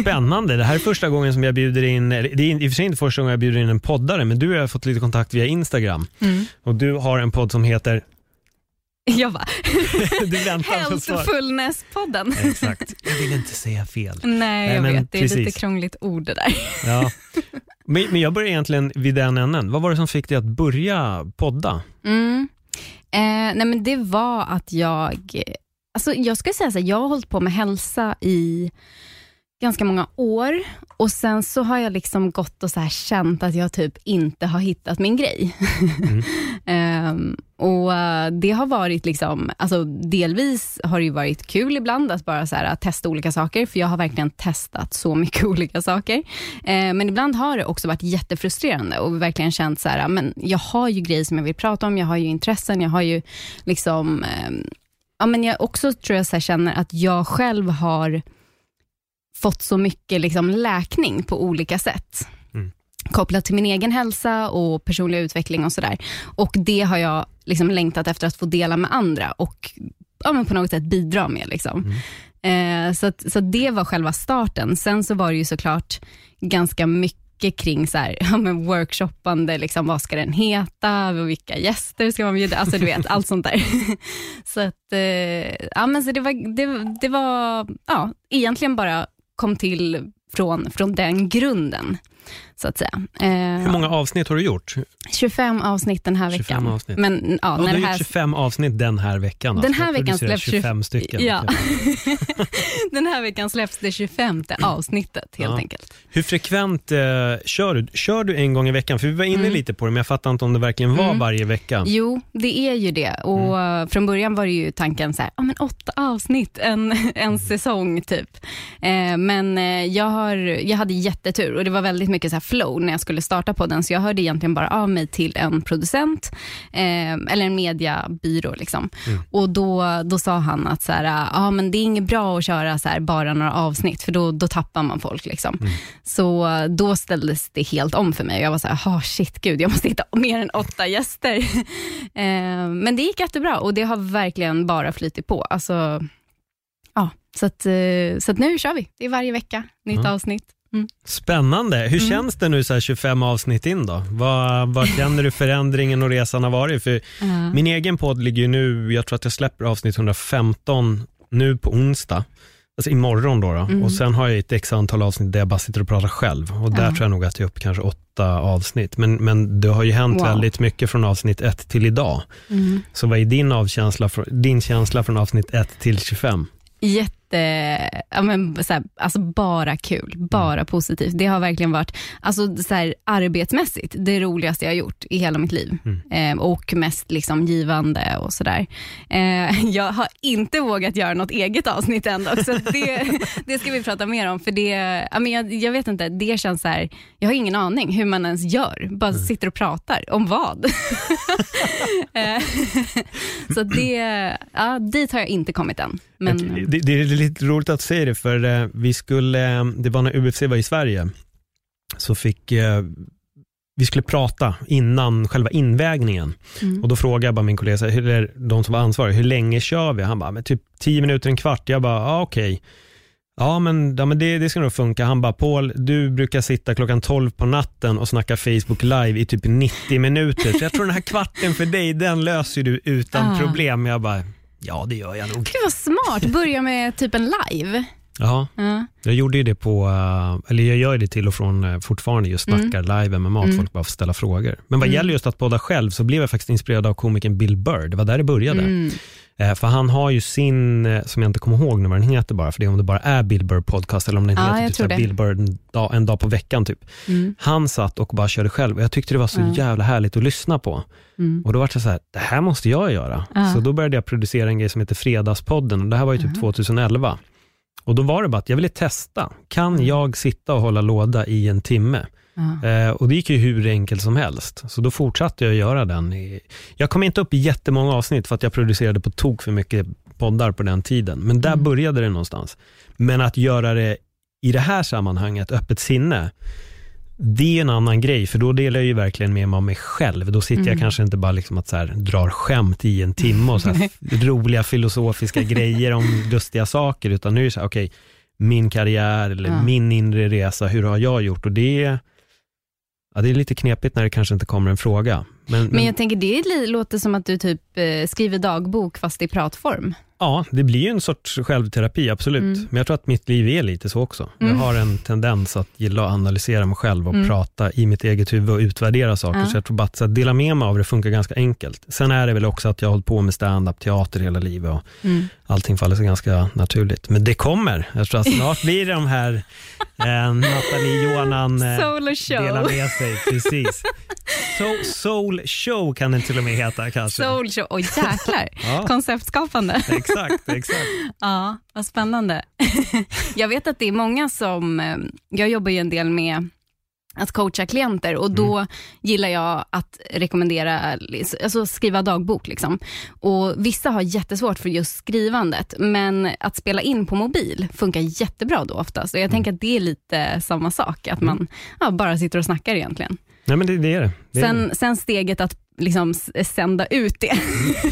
Spännande. Det här är första gången som jag bjuder in, det är i och för sig inte första gången jag bjuder in en poddare, men du och jag har fått lite kontakt via Instagram. Mm. Och du har en podd som heter, Jag bara, svar. Hälsofulness-podden. Exakt, jag vill inte säga fel. Nej, jag men vet. Det är precis. lite krångligt ord det där. Ja. Men, men jag börjar egentligen vid den änden. Vad var det som fick dig att börja podda? Mm. Eh, nej men det var att jag, alltså jag ska säga så här, jag har hållit på med hälsa i ganska många år och sen så har jag liksom gått och så här känt att jag typ inte har hittat min grej. Ehm, och eh, Det har varit, liksom, alltså delvis har det varit kul ibland att bara så här, att testa olika saker, för jag har verkligen testat så mycket olika saker. Eh, men ibland har det också varit jättefrustrerande och verkligen känt så här, men jag har ju grejer som jag vill prata om, jag har ju intressen, jag har ju liksom, ehm, ja men jag också tror jag så här, känner att jag själv har fått så mycket liksom läkning på olika sätt. Mm. Kopplat till min egen hälsa och personlig utveckling och sådär. Och det har jag liksom längtat efter att få dela med andra och ja, men på något sätt bidra med. Liksom. Eh, så att, så det var själva starten. Sen så var det ju såklart ganska mycket kring så här, ja, men workshoppande, liksom, vad ska den heta, vilka gäster ska man bjuda, alltså du vet, allt sånt där. så att, eh, ja, men så det var, det, det var ja, egentligen bara kom till från, från den grunden, så att säga. Eh, Hur många avsnitt har du gjort? 25 avsnitt den här 25 veckan. avsnitt. Men, ja, Ja, när du har här, gjort 25 avsnitt den här veckan. Den alltså. här veckan släpps 25 stycken. Ja. Den här veckan släpps det 25 avsnittet helt Ja. enkelt. Hur frekvent eh, kör du? Kör du en gång i veckan? För vi var inne Mm. lite på det, men jag fattar inte om det verkligen var Mm. varje vecka. Jo, det är ju det. Och Mm. eh, Från början var det ju tanken så här, ja, men åtta avsnitt, en, en Mm. säsong typ. Eh, men eh, jag, har, jag hade jättetur och det var väldigt mycket så flow när jag skulle starta podden, så jag hörde egentligen bara av mig till en producent, eh, eller en mediabyrå. Liksom. Mm. Och då, då sa han att så här, ja, men det är inget bra att köra så här, bara några avsnitt, för då, då tappar man folk. Liksom. Mm. Så då ställdes det helt om för mig. Jag var så här, oh, shit gud, jag måste hitta mer än åtta gäster. eh, men det gick jättebra och det har verkligen bara flyttit på. Alltså, så, att, eh, så att nu kör vi. Det är varje vecka, nytt Mm. avsnitt. Spännande. Hur Mm. känns det nu så här 25 avsnitt in då? Vad, vad känner du förändringen och resan har varit? För Eh, min egen podd ligger ju nu, jag tror att jag släpper avsnitt 115 nu på onsdag. Alltså imorgon då. då. Mm. Och sen har jag ett x antal avsnitt där jag bara sitter och pratar själv. Och där tror jag nog att jag är uppe kanske åtta avsnitt. Men, men det har ju hänt Wow. väldigt mycket från avsnitt ett till idag. mm. Så vad är din, avkänsla, din känsla från avsnitt 1 till 25? Jätte, ja, men, så här, alltså bara kul, bara positivt. Det har verkligen varit, alltså, så här, arbetsmässigt, det roligaste jag har gjort i hela mitt liv. Mm. Eh, och mest liksom, givande och sådär. Eh, jag har inte vågat göra något eget avsnitt än dock, så det, det ska vi prata mer om. För det, ja, men jag, jag vet inte, det känns så här, jag har ingen aning hur man ens gör. Bara Mm. sitter och pratar, om vad? Eh, så det, ja, dit har jag inte kommit än. Men, Det, det lite roligt att säga det, för eh, vi skulle, eh, det var när UFC var i Sverige, så fick eh, vi skulle prata innan själva invägningen. Mm. Och Då frågade jag bara min kollega, är de som var ansvariga, hur länge kör vi? Han bara, men typ 10 minuter, en kvart. Jag bara, ja okej. Ja men, ja, men det, det ska nog funka. Han bara, Paul, du brukar sitta klockan 12 på natten och snacka Facebook live i typ 90 minuter. Så jag tror den här kvarten för dig, den löser du utan Ah. problem. Jag bara, ja det gör jag nog. Gud vad smart, börja med typ en live. Ja, Ja. jag gjorde ju det på, eh, eller jag gör det till och från eh, fortfarande, just snackar live MMA, att Mm. folk bara får ställa frågor. Men vad Mm. gäller just att podda själv så blev jag faktiskt inspirerad av komikern Bill Burr. Det var där det började. Mm. Eh, för han har ju sin, eh, som jag inte kommer ihåg nu vad den heter bara, för det är om det bara är Billboard podcast eller om den Ja, heter typ det. Billboard en dag, en dag på veckan. typ. Mm. Han satt och bara körde själv och jag tyckte det var så Ja. jävla härligt att lyssna på. Mm. Och då var det så här, det här måste jag göra. Så då började jag producera en grej som heter Fredagspodden och det här var ju typ 2011. Och då var det bara att jag ville testa. Kan Mm. jag sitta och hålla låda i en timme? Eh, och det gick ju hur enkelt som helst. Så då fortsatte jag göra den. i- Jag kom inte upp i jättemånga avsnitt för att jag producerade på tok för mycket poddar på den tiden. Men där Mm. började det någonstans. Men att göra det i det här sammanhanget, öppet sinne, det är en annan grej, för då delar jag ju verkligen med mig av mig själv. Då sitter jag Mm. kanske inte bara liksom att så här, drar skämt i en timme och så roliga filosofiska grejer om lustiga saker, utan nu är det så här, okej, min karriär eller Ja. min inre resa, hur har jag gjort? Och det ja, det är lite knepigt när det kanske inte kommer en fråga. Men, Men jag tänker, det låter som att du typ eh, skriver dagbok fast i pratform. Ja, det blir ju en sorts självterapi, absolut. Mm. Men jag tror att mitt liv är lite så också. Jag Mm. har en tendens att gilla att analysera mig själv och Mm. prata i mitt eget huvud och utvärdera saker. Ja. Så jag tror bara att att dela med mig av det funkar ganska enkelt. Sen är det väl också att jag har hållit på med stand-up teater hela livet och Mm. allting faller sig ganska naturligt. Men det kommer. Jag tror att snart blir det de här eh, Nathalie Johanan eh, delar med sig. Precis. So, soul show kan den till och med heta kanske. Soul show, oj jäklar. Ja. Konceptskapande. Exakt, exakt. Ja, vad spännande. jag vet att det är många som, eh, jag jobbar ju en del med att coacha klienter och då Mm. gillar jag att rekommendera, alltså skriva dagbok. Liksom. Och Vissa har jättesvårt för just skrivandet, men att spela in på mobil funkar jättebra då oftast. Och jag Mm. tänker att det är lite samma sak, att man ja, bara sitter och snackar egentligen. Nej men det, det är det. det, är det. Sen, sen steget att liksom sända ut det,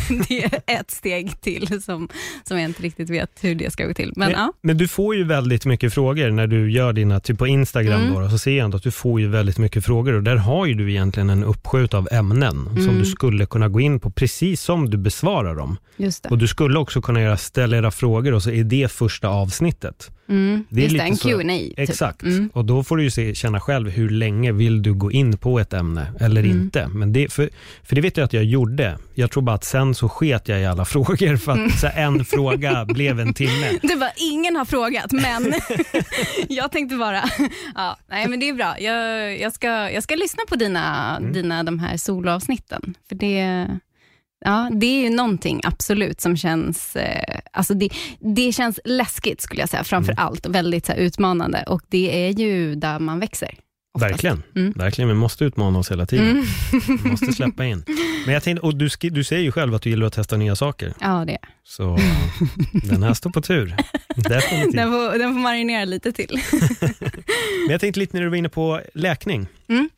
det är ett steg till som, som jag inte riktigt vet hur det ska gå till. Men, Men, ja. men du får ju väldigt mycket frågor när du gör dina, typ på Instagram Mm. då, så ser jag ändå att du får ju väldigt mycket frågor och där har ju du egentligen en uppskjut av ämnen som Mm. du skulle kunna gå in på precis som du besvarar dem. Och du skulle också kunna göra ställa era frågor och så är det första avsnittet. Mm, Det är lite en så- Q&A typ. Exakt, Mm. och då får du ju se, känna själv hur länge vill du gå in på ett ämne eller Mm. inte. Men det, för, för det vet jag att jag gjorde. Jag tror bara att sen så sket jag i alla frågor för att Mm. så här, en fråga blev en timme. Det var ingen har frågat, men jag tänkte bara, ja, nej men det är bra. Jag, jag, ska, jag ska lyssna på dina, Mm. dina de här soloavsnitten. För det, ja, det är ju någonting absolut som känns, eh, alltså det, det känns läskigt skulle jag säga, framför Mm. allt. Väldigt så här, utmanande och det är ju där man växer. oftast. Verkligen, Mm. verkligen. Vi måste utmana oss hela tiden. Mm. Vi måste släppa in. Men jag tänkte, och du, du säger ju själv att du gillar att testa nya saker. Ja, det är. Så den här står på tur. Definitivt. Den får, den får marinera lite till. Men jag tänkte lite när du var inne på läkning. Mm.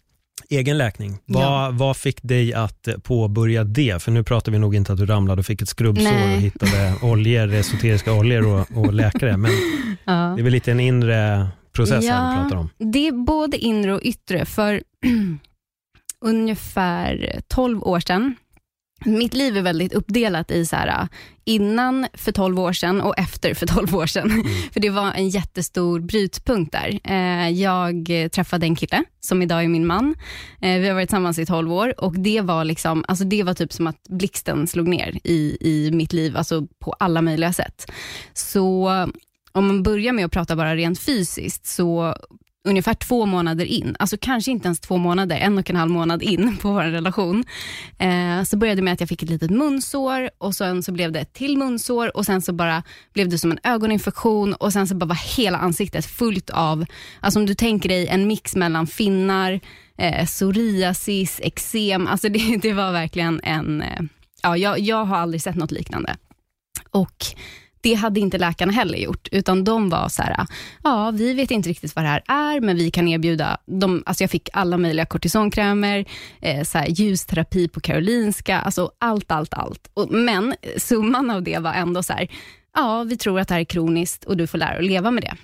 Egen läkning. Ja. Vad, vad fick dig att eh, påbörja det? För nu pratar vi nog inte att du ramlade och fick ett skrubbsår Nej. och hittade oljor, esoteriska oljor och, och läkare. Men Ja. det är väl lite en inre process här du pratar om. Det är både inre och yttre. För ungefär 12 år sedan, mitt liv är väldigt uppdelat i så här, innan för 12 år sedan och efter för 12 år sedan. Mm. För det var en jättestor brytpunkt där. Eh, Jag träffade en kille som idag är min man. Eh, Vi har varit tillsammans i 12 år och det var, liksom, alltså det var typ som att blixten slog ner i, i mitt liv, alltså på alla möjliga sätt. Så om man börjar med att prata bara rent fysiskt, så ungefär två månader in, alltså kanske inte ens två månader, en och en halv månad in på vår relation, eh, så började det med att jag fick ett litet munsår och sen så blev det ett till munsår och sen så bara blev det som en ögoninfektion och sen så bara var hela ansiktet fullt av, alltså om du tänker dig en mix mellan finnar, eh, psoriasis, eksem, alltså det, det var verkligen en, eh, ja, jag, jag har aldrig sett något liknande. Och det hade inte läkarna heller gjort, utan de var så här, ja vi vet inte riktigt vad det här är, men vi kan erbjuda, de, alltså jag fick alla möjliga kortisonkrämer, eh, så här, ljusterapi på Karolinska, alltså allt, allt, allt. Och, men summan av det var ändå så här, ja vi tror att det här är kroniskt och du får lära dig att leva med det.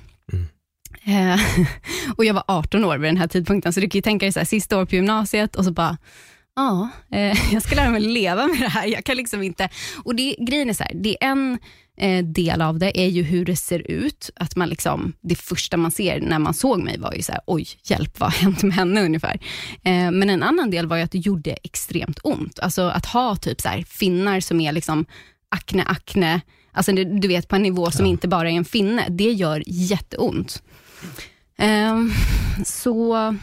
Eh, och jag var 18 år vid den här tidpunkten, så du kan ju tänka dig så här, sista år på gymnasiet och så bara, ja, eh, jag ska lära mig leva med det här. Jag kan liksom inte... Och det, grejen är så här, det är en eh, del av det är ju hur det ser ut. Att man liksom, det första man ser när man såg mig var ju så här, oj, hjälp, vad har hänt med henne ungefär? Eh, men en annan del var ju att det gjorde extremt ont. Alltså att ha typ så här, finnar som är liksom akne, akne, alltså det, du vet på en nivå som Ja. inte bara är en finne. Det gör jätteont. Ehm, så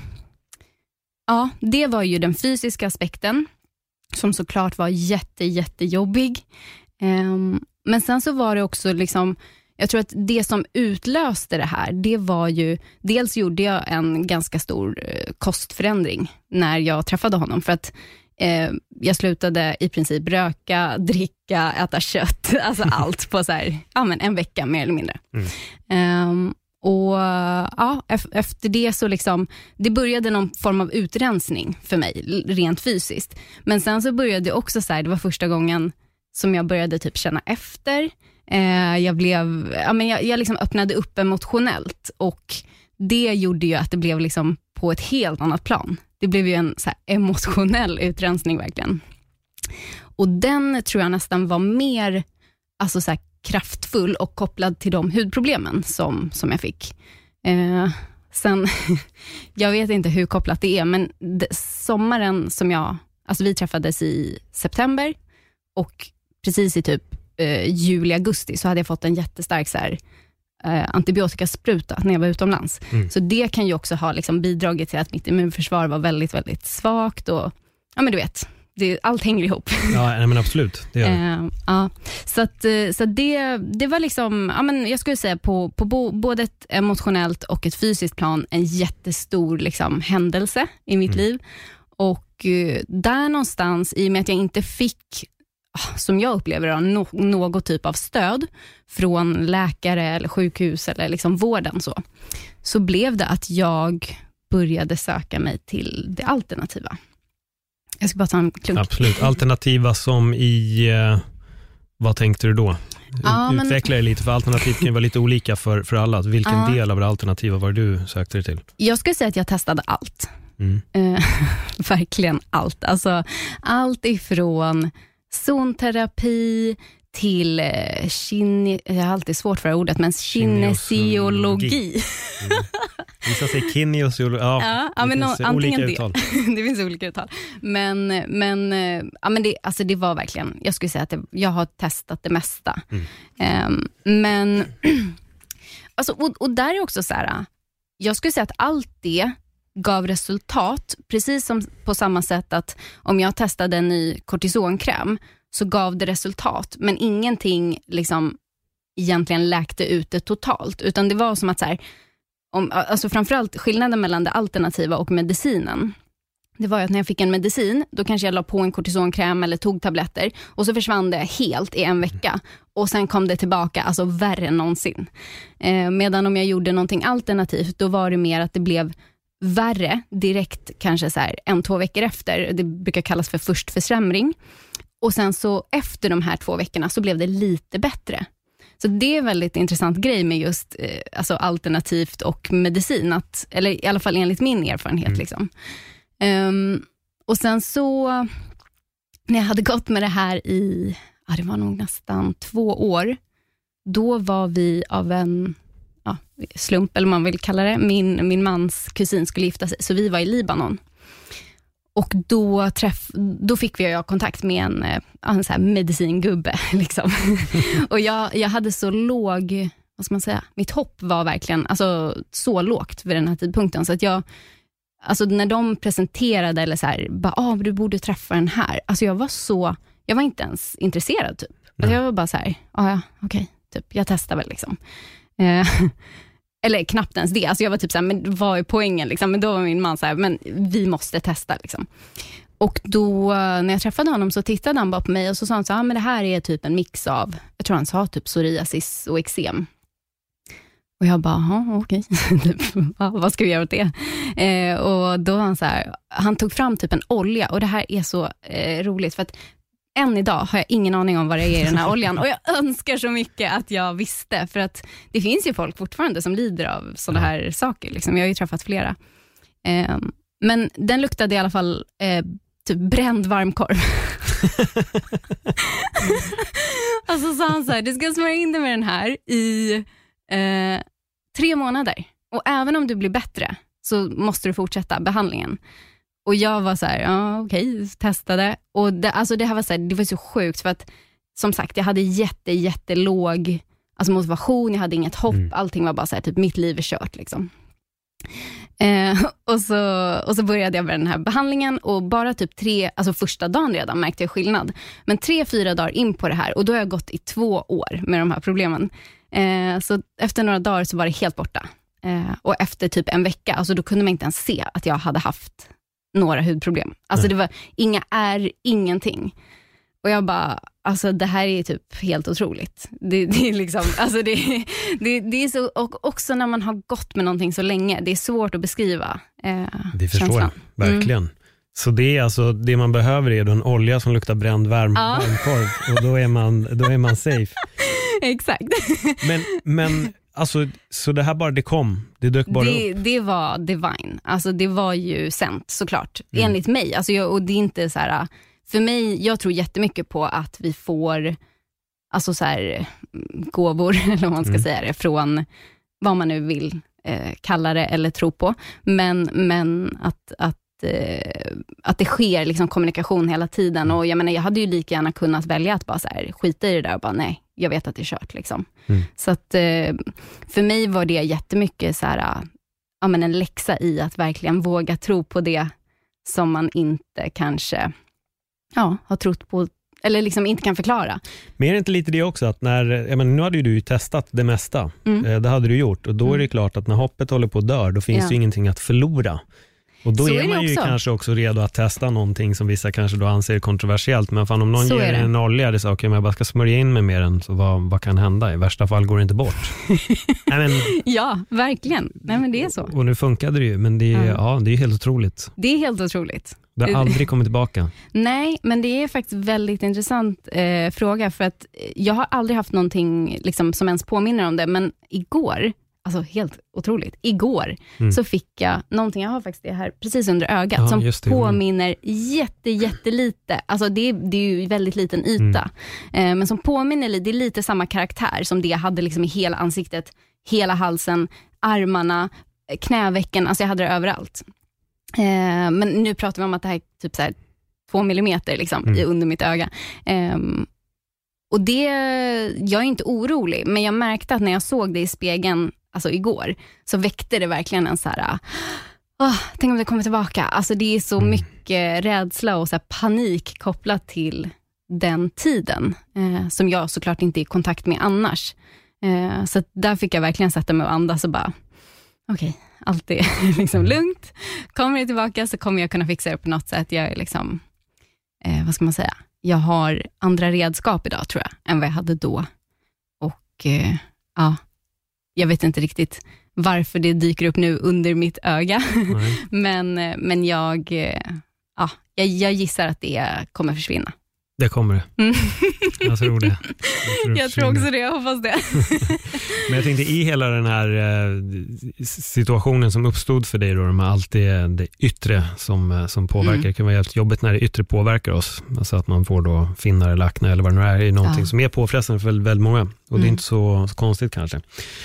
ja, det var ju den fysiska aspekten som såklart var jätte, jättejobbig. Ehm, men sen så var det också, liksom, jag tror att det som utlöste det här, det var ju, dels gjorde jag en ganska stor eh, kostförändring när jag träffade honom, för att eh, jag slutade i princip röka, dricka, äta kött, alltså allt på så här, ja, men en vecka mer eller mindre. Ehm, och ja, ef- Efter det så liksom, det började någon form av utrensning för mig, rent fysiskt. Men sen så började det också, så här, det var första gången som jag började typ känna efter. Eh, jag, blev, ja, men jag, jag liksom öppnade upp emotionellt och det gjorde ju att det blev liksom på ett helt annat plan. Det blev ju en så här emotionell utrensning verkligen. Och den tror jag nästan var mer alltså så här, kraftfull och kopplad till de hudproblemen som, som jag fick. Eh, sen, jag vet inte hur kopplat det är, men sommaren som jag, alltså vi träffades i september och precis i typ eh, juli, augusti så hade jag fått en jättestark så här, eh, antibiotikaspruta när jag var utomlands. Mm. Så det kan ju också ha liksom, bidragit till att mitt immunförsvar var väldigt, väldigt svagt och ja men du vet, det, allt hänger ihop. Ja, nej, men absolut. Det gör det. Eh, ja. Så, att, eh, så det, det var liksom, ja, men jag skulle säga på, på bo, både ett emotionellt och ett fysiskt plan, en jättestor liksom, händelse i mitt liv. Och eh, där någonstans, i och med att jag inte fick, som jag upplever det, no, något typ av stöd från läkare eller sjukhus eller liksom vården, så, så blev det att jag började söka mig till det alternativa. Jag ska bara ta en klunk. Absolut. Alternativa som i, eh, vad tänkte du då? Ja, men- Utveckla det lite, för alternativ kan ju vara lite olika för, för alla. Vilken Ja. del av det alternativa var det du sökte dig till? Jag skulle säga att jag testade allt. Mm. Eh, verkligen allt. Alltså, allt ifrån zonterapi till eh, kine, jag har alltid svårt för det ordet, men kinesiologi. Vissa säger kinesiologi. Ja, Ja, ja, det finns antingen olika det. uttal. det finns olika uttal. Men, men, eh, ja, men det, alltså det var verkligen, jag skulle säga att det, jag har testat det mesta. Ehm, men, alltså, och, och där är också så här, jag skulle säga att allt det gav resultat, precis som på samma sätt att om jag testade en ny kortisonkräm så gav det resultat, men ingenting liksom egentligen läkte ut det totalt, utan det var som att så här, om, alltså framförallt skillnaden mellan det alternativa och medicinen, det var ju att när jag fick en medicin, då kanske jag la på en kortisonkräm eller tog tabletter och så försvann det helt i en vecka och sen kom det tillbaka, alltså värre än någonsin. Eh, medan om jag gjorde någonting alternativt, då var det mer att det blev värre direkt, kanske så här, en, två veckor efter. Det brukar kallas för förstförsämring. Och sen så efter de här två veckorna så blev det lite bättre. Så det är en väldigt intressant grej med just eh, alltså alternativt och medicin, att, eller i alla fall enligt min erfarenhet. Liksom. Ehm, och sen så, när jag hade gått med det här i, ja, det var nog nästan två år, då var vi av en ja, slump, eller vad man vill kalla det, min, min mans kusin skulle gifta sig, så vi var i Libanon. Och då, träff, då fick vi jag kontakt med en, eh, en så här medicingubbe. Liksom. och jag, jag hade så låg, vad ska man säga, mitt hopp var verkligen alltså, så lågt vid den här tidpunkten. Så att jag, alltså när de presenterade, eller så här, bara, ah, du borde träffa den här. Alltså jag var så, jag var inte ens intresserad. Typ. Alltså jag var bara så här, ah, ja, okej, typ, jag testar väl. Liksom. Eh, eller knappt ens det. Alltså jag var typ såhär, men vad är poängen? Liksom? Men då var min man såhär, men vi måste testa. Liksom. Och då när jag träffade honom så tittade han bara på mig och så sa han så ah, men det här är typ en mix av, jag tror han sa typ psoriasis och eksem. Och jag bara, okej, typ, okay. vad ska vi göra åt det? Eh, och då var han så här, han tog fram typ en olja och det här är så eh, roligt för att än idag har jag ingen aning om vad det är i den här oljan och jag önskar så mycket att jag visste för att det finns ju folk fortfarande som lider av sådana här saker. Liksom. Jag har ju träffat flera. Eh, men den luktade i alla fall eh, typ bränd varmkorv. och så sa han så här, du ska smörja in dig med den här i eh, tre månader och även om du blir bättre så måste du fortsätta behandlingen. Och jag var så här, ja okej, testade. Och det, alltså det här var så, här, det var så sjukt för att som sagt, jag hade jätte, jättelåg alltså motivation, jag hade inget hopp, Mm. allting var bara så här, typ mitt liv är kört. Liksom. Eh, och, så, och så började jag med den här behandlingen och bara typ tre, alltså första dagen redan märkte jag skillnad. Men tre, fyra dagar in på det här och då har jag gått i två år med de här problemen. Eh, så efter några dagar så var det helt borta. Eh, och efter typ en vecka, alltså då kunde man inte ens se att jag hade haft några hudproblem. Alltså det var inga är, ingenting. Och jag bara, alltså det här är typ helt otroligt. Det, det är liksom, alltså det, det, det är så, och också när man har gått med någonting så länge, det är svårt att beskriva eh, Det förstår känslan. jag, verkligen. Så det är alltså, det man behöver är en olja som luktar bränd varm, Ja. varmkorv och då är, man, då är man safe. Exakt. Men, men alltså, så det här bara, det kom, det dök bara Det, upp. det var divine. Alltså det var ju sänt såklart, Mm. enligt mig. Alltså jag, och det är inte så här, för mig, jag tror jättemycket på att vi får alltså så här, mm, gåvor, eller vad man ska Mm. säga det, från vad man nu vill eh, kalla det eller tro på. Men, men att, att, eh, att det sker liksom kommunikation hela tiden. Och jag, menar, jag hade ju lika gärna kunnat välja att bara så här, skita i det där och bara nej, jag vet att det är kört. Liksom. Mm. Så att, eh, för mig var det jättemycket så här, ja, men en läxa i att verkligen våga tro på det som man inte kanske ja, har trott på, eller liksom inte kan förklara. Men är det inte lite det också, att när, jag menar, nu hade ju du testat det mesta. Mm. Eh, Det hade du gjort och då är det klart att när hoppet håller på att dö, då finns Ja. det ju ingenting att förlora. Och då Så är, man ju också. kanske också redo att testa någonting som vissa kanske då anser kontroversiellt. Men fan om någon Så ger en olja, så, okej men jag bara ska smörja in mig med den, så vad, vad kan hända? I värsta fall går det inte bort. Nej, men, Ja, verkligen. Nej, men det är så. och nu funkade det ju, men det är, Ja. ja, det är helt otroligt. Det är helt otroligt. Det har aldrig kommit tillbaka. Nej, men det är faktiskt väldigt intressant eh, fråga, för att jag har aldrig haft någonting liksom, som ens påminner om det, men igår, alltså helt otroligt, igår Mm. så fick jag någonting, jag har faktiskt det här precis under ögat, Ja, som det. Påminner jätte, jättelite, alltså det, det är ju väldigt liten yta, Mm. eh, men som påminner lite, det är lite samma karaktär som det jag hade liksom i hela ansiktet, hela halsen, armarna, knävecken, alltså jag hade det överallt. Eh, men nu pratar vi om att det här är typ så här två millimeter liksom, Mm. under mitt öga. Ehm, och det, jag är inte orolig, men jag märkte att när jag såg det i spegeln alltså igår, så väckte det verkligen en så här, åh, tänk om det kommer tillbaka. Alltså det är så Mm. mycket rädsla och så panik kopplat till den tiden, eh, som jag såklart inte är i kontakt med annars. Eh, så där fick jag verkligen sätta mig och andas och bara, okej, allt är liksom lugnt. Kommer det tillbaka så kommer jag kunna fixa det på något sätt. Jag är liksom, eh, vad ska man säga, jag har andra redskap idag tror jag, än vad jag hade då. Och eh, ja, jag vet inte riktigt varför det dyker upp nu under mitt öga, men, eh, men jag, eh, ja, jag, jag gissar att det kommer försvinna. Det kommer det. Mm. Jag tror det. det Jag tror också det, jag hoppas det. Men jag tänkte i hela den här eh, situationen som uppstod för dig, då, med allt det, det yttre som, eh, som påverkar. Mm. Det kan vara jävligt jobbigt när det yttre påverkar oss. Alltså att man får då finnar eller akne eller vad det nu är. Är någonting Ja. som är påfrestande för väldigt, väldigt många. Och det är Mm. inte så, så konstigt kanske.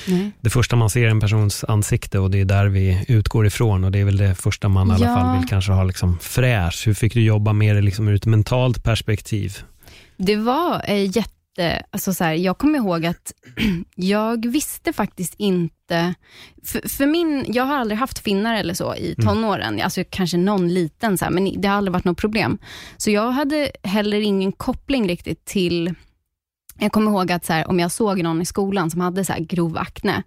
Nej. Det första man ser är en persons ansikte och det är där vi utgår ifrån. Och det är väl det första man i alla Ja. fall vill kanske ha liksom fräsch. Hur fick du jobba med det liksom ur ett mentalt perspektiv? Det var eh, jätte, alltså så här, jag kommer ihåg att jag visste faktiskt inte, för, för min, jag har aldrig haft finnar eller så i tonåren, alltså kanske någon liten så här, men det har aldrig varit något problem. Så jag hade heller ingen koppling riktigt till, jag kommer ihåg att så här, om jag såg någon i skolan som hade så här grov akne,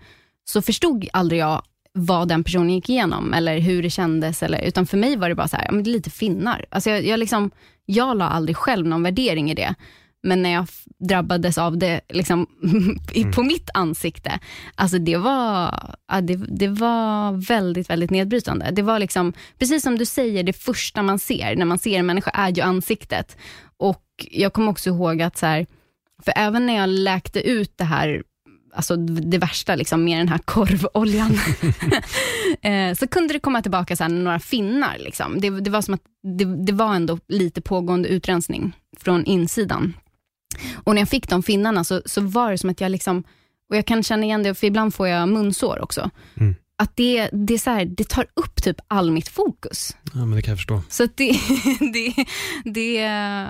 så förstod aldrig jag vad den personen gick igenom eller hur det kändes, eller, utan för mig var det bara så här, ja, men det är lite finnar. Alltså jag, jag, liksom, jag la aldrig själv någon värdering i det. Men när jag drabbades av det liksom, i- på mitt ansikte, alltså det var, ja, det, det var väldigt, väldigt nedbrytande. Det var liksom, precis som du säger, det första man ser när man ser en människa är ju ansiktet. Och jag kommer också ihåg att, så här, för även när jag läkte ut det här, alltså det värsta liksom, med den här korvoljan, eh, så kunde det komma tillbaka så här, några finnar. Liksom. Det, det var som att det, det var ändå lite pågående utrensning från insidan. Och när jag fick de finnarna så, så var det som att jag liksom, och jag kan känna igen det, för ibland får jag munsår också. Mm. Att det, det, är så här, det tar upp typ all mitt fokus. Ja, men det kan jag förstå. Så att det, det, det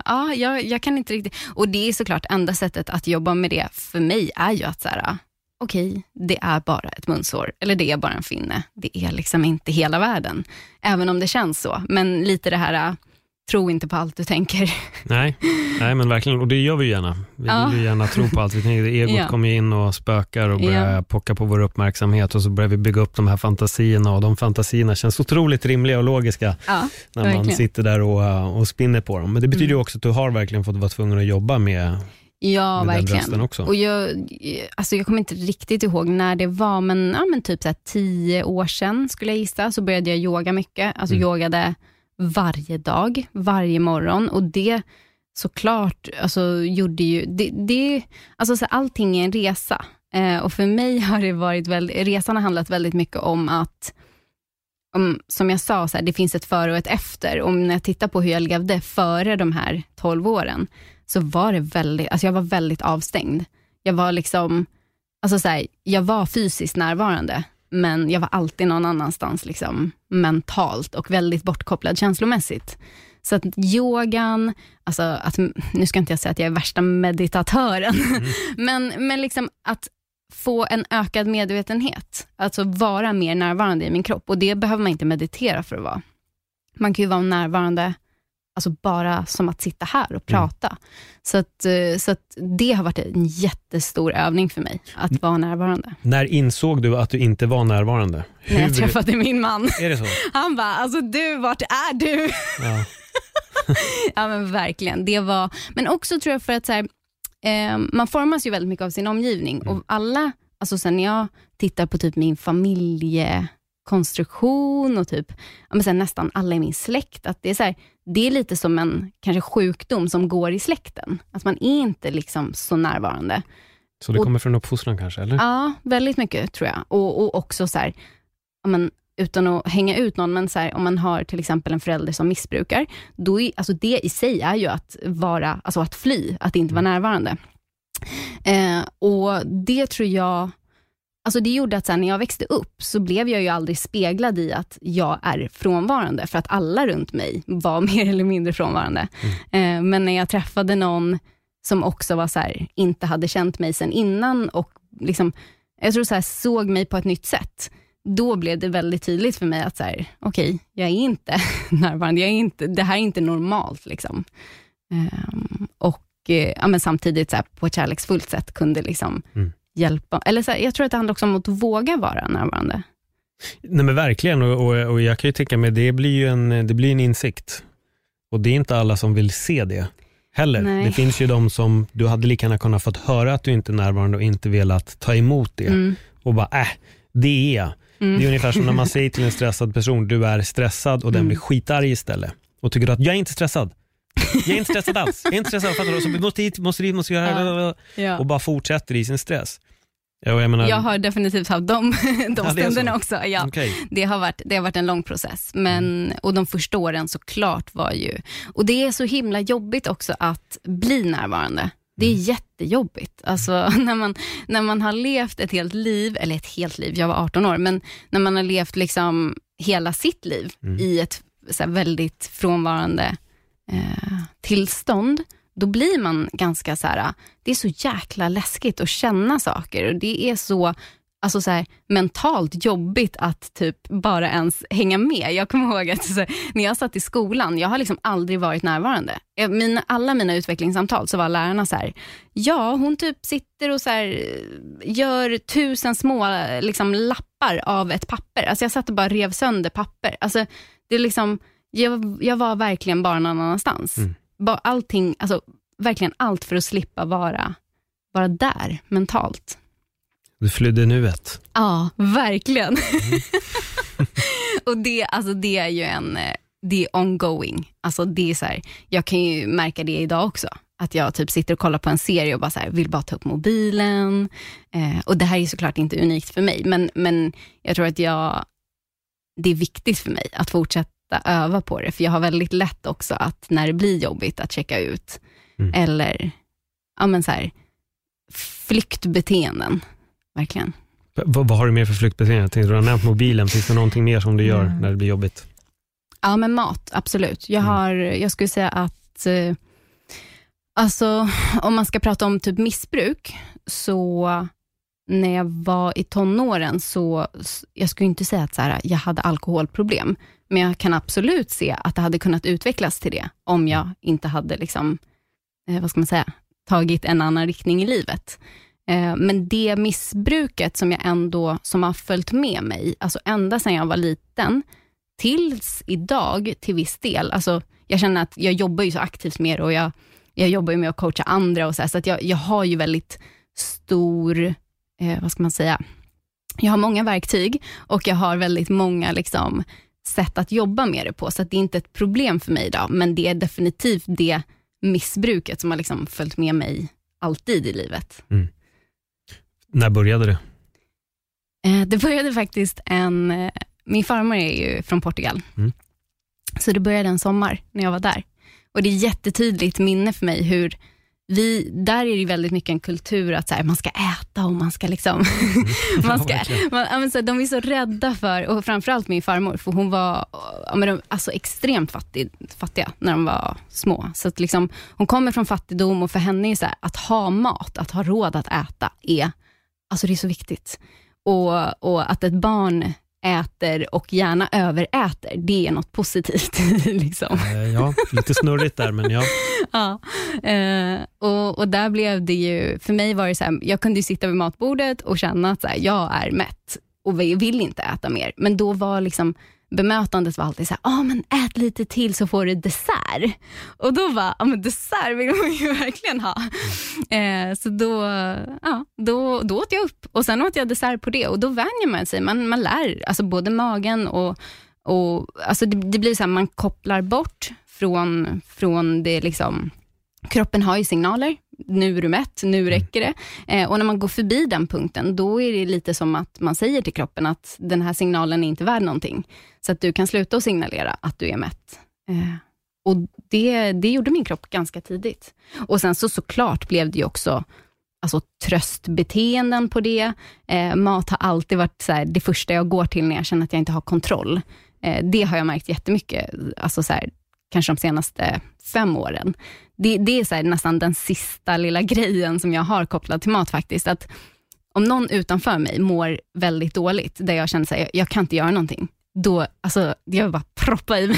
ja, jag, jag kan inte riktigt, och det är såklart enda sättet att jobba med det för mig är ju att så här, okej, det är bara ett munsår, eller det är bara en finne. Det är liksom inte hela världen, även om det känns så. Men lite det här, tro inte på allt du tänker. Nej, nej men verkligen. Och det gör vi gärna. Vi Ja. vill ju gärna tro på allt vi tänker. Egot Ja. kommer in och spökar och börjar Ja. pocka på vår uppmärksamhet och så börjar vi bygga upp de här fantasierna och de fantasierna känns otroligt rimliga och logiska Ja, när man verkligen. sitter där och, och spinner på dem. Men det betyder ju Mm. också att du har verkligen fått vara tvungen att jobba med, Ja, med verkligen. också. Och jag, alltså jag kommer inte riktigt ihåg när det var, men, ja, men typ så tio år sedan skulle jag gissa, så började jag yoga mycket. Alltså Mm. yogade varje dag, varje morgon. Och det såklart alltså, gjorde ju... Det, det, alltså, så allting är en resa. Eh, och för mig har det varit väldigt, resan har handlat väldigt mycket om att om, som jag sa, så här, det finns ett före och ett efter. Och när jag tittar på hur jag levde före de här 12 åren, så var det väldigt, alltså jag var väldigt avstängd. Jag var liksom, alltså så här, jag var fysiskt närvarande, men jag var alltid någon annanstans liksom, mentalt och väldigt bortkopplad känslomässigt. Så att yogan, alltså att, nu ska inte jag säga att jag är värsta meditatören, men, men liksom att få en ökad medvetenhet, alltså vara mer närvarande i min kropp. Och det behöver man inte meditera för att vara. Man kan ju vara närvarande alltså bara som att sitta här och prata. Så, att, eh, så att det har varit en jättestor övning för mig, att vara närvarande. när insåg du att du inte var närvarande? När jag träffade min man, Är det så? han bara, alltså du, vart är du? Ja. Ja men verkligen. Det var, men också tror jag för att så här, eh, man formas ju väldigt mycket av sin omgivning och alla, alltså sen när jag tittar på typ min familjekonstruktion och typ, ja, men sen nästan alla i min släkt, att det är så här, det är lite som en kanske sjukdom som går i släkten. Att man är inte liksom så närvarande. Så det Och- kommer från uppfostran kanske? Eller? Ja, väldigt mycket tror jag. Och, och också så här, ja, men, utan att hänga ut någon, men så här, om man har till exempel en förälder som missbrukar, då är, alltså det i sig är ju att vara, alltså att fly, att inte vara närvarande. Eh, och det tror jag, alltså det gjorde att sen när jag växte upp, så blev jag ju aldrig speglad i att jag är frånvarande, för att alla runt mig var mer eller mindre frånvarande. Eh, men när jag träffade någon som också var så här, inte hade känt mig sen innan och liksom, jag tror så här, såg mig på ett nytt sätt, då blev det väldigt tydligt för mig att så här, okej, jag är inte närvarande, jag är inte, det här är inte normalt. Liksom. Ehm, och eh, ja, men samtidigt så på ett kärleksfullt sätt kunde liksom Mm. Hjälpa. Eller så här, jag tror att det handlar också om att våga vara närvarande. Nej men verkligen och, och, och jag kan ju tänka mig, det blir ju en, det blir en insikt. Och det är inte alla som vill se det heller. Nej. Det finns ju de som, du hade lika gärna kunnat fått höra att du inte är närvarande och inte velat ta emot det. Mm. Och bara, äh, det är jag. Mm. Det är ungefär som när man säger till en stressad person, du är stressad och den Mm. blir skitarg istället. Och tycker att jag är inte stressad. Jag är inte stressad alls. Jag är inte stressad, fattar du? Så vi måste hit, måste dit, måste göra Ja. och bara fortsätter i sin stress. Jag menar, Jag har definitivt haft de, de Ja, det stunderna också. Ja. okej. Det har, varit, det har varit en lång process, men, och de första åren såklart var ju... Och det är så himla jobbigt också att bli närvarande. Det är jättejobbigt. Alltså, när, man, när man har levt ett helt liv, eller ett helt liv, jag var 18 år, men när man har levt liksom hela sitt liv i ett så väldigt frånvarande eh, tillstånd, då blir man ganska så här, det är så jäkla läskigt att känna saker och det är så alltså så här, mentalt jobbigt att typ bara ens hänga med. Jag kommer ihåg att så här, när jag satt i skolan, jag har liksom aldrig varit närvarande. Eh, jag, mina, alla mina utvecklingssamtal så var lärarna så här, ja hon typ sitter och så här, gör tusen små liksom, lappar av ett papper. Alltså jag satt och bara rev sönder papper. Alltså, det är liksom, jag, jag var verkligen bara någon annanstans. Mm. Allting, alltså, verkligen allt för att slippa vara, vara där mentalt. Du flydde nuet. Ja, verkligen. och det, alltså det är ju en, eh, det är ongoing. Alltså det är så här, jag kan ju märka det idag också. Att jag typ sitter och kollar på en serie och bara så här, vill bara ta upp mobilen. Eh, och det här är såklart inte unikt för mig, men, men jag tror att jag, det är viktigt för mig att fortsätta öva på det. För jag har väldigt lätt också att när det blir jobbigt att checka ut, Mm. eller ja, men så här, flyktbeteenden. Verkligen. V- vad har du mer för flyktbeteende? Jag tänkte, Du har nämnt mobilen, finns det någonting mer som du gör Mm. när det blir jobbigt? Ja, men mat, absolut. Jag, Mm. har, jag skulle säga att, eh, alltså om man ska prata om typ missbruk, så när jag var i tonåren, så jag skulle inte säga att så här, jag hade alkoholproblem, men jag kan absolut se att det hade kunnat utvecklas till det, om jag inte hade liksom, eh, vad ska man säga, tagit en annan riktning i livet. Eh, Men det missbruket som jag ändå, som har följt med mig, alltså ända sedan jag var liten, tills idag till viss del. Alltså, jag känner att jag jobbar ju så aktivt med det och jag, jag jobbar ju med att coacha andra och så, här, så att jag, jag har ju väldigt stor, eh, vad ska man säga, jag har många verktyg och jag har väldigt många liksom, sätt att jobba med det på, så att det är inte ett problem för mig idag, men det är definitivt det missbruket som har liksom följt med mig alltid i livet. När började det? Eh, Det började faktiskt en, eh, min farmor är ju från Portugal, Mm. så det började en sommar när jag var där. Och det är jättetydligt minne för mig hur vi, där är det väldigt mycket en kultur att så här, man ska äta och man ska liksom, man ska, man, så här, de är så rädda för, och framförallt min farmor, för hon var ja, men de, alltså extremt fattig, fattiga när de var små. Så att liksom, hon kommer från fattigdom och för henne är så här, att ha mat, att ha råd att äta, är, alltså det är så viktigt. Och, och att ett barn äter och gärna överäter, det är något positivt. liksom. Eh, Ja, lite snurrigt där, men ja. Ja, eh, och, och där blev det ju, för mig var det så här, jag kunde ju sitta vid matbordet och känna att så här, jag är mätt och vi vill inte äta mer. Men då var liksom bemötandet var alltid så här, ah, men ät lite till så får du dessert. Och då var, ja men dessert vill man ju verkligen ha. Eh, så då, ja, då, då åt jag upp och sen åt jag dessert på det och då vänjer man sig. Man, man lär, alltså både magen och, och alltså det, det blir så här, man kopplar bort från, från det liksom, kroppen har ju signaler. Nu är du mätt, nu räcker det. Eh, och när man går förbi den punkten, då är det lite som att man säger till kroppen att den här signalen är inte värd någonting. Så att du kan sluta att signalera att du är mätt. Eh, och det, det gjorde min kropp ganska tidigt. Och sen så såklart blev det ju också alltså, tröstbeteenden på det. Eh, mat har alltid varit så här, det första jag går till när jag känner att jag inte har kontroll. Eh, det har jag märkt jättemycket, alltså så här, kanske de senaste fem åren. Det, det är så här, nästan den sista lilla grejen som jag har kopplat till mat faktiskt. Att om någon utanför mig mår väldigt dåligt, där jag känner att jag, jag kan inte göra någonting, då, alltså, jag vill bara proppa i mig.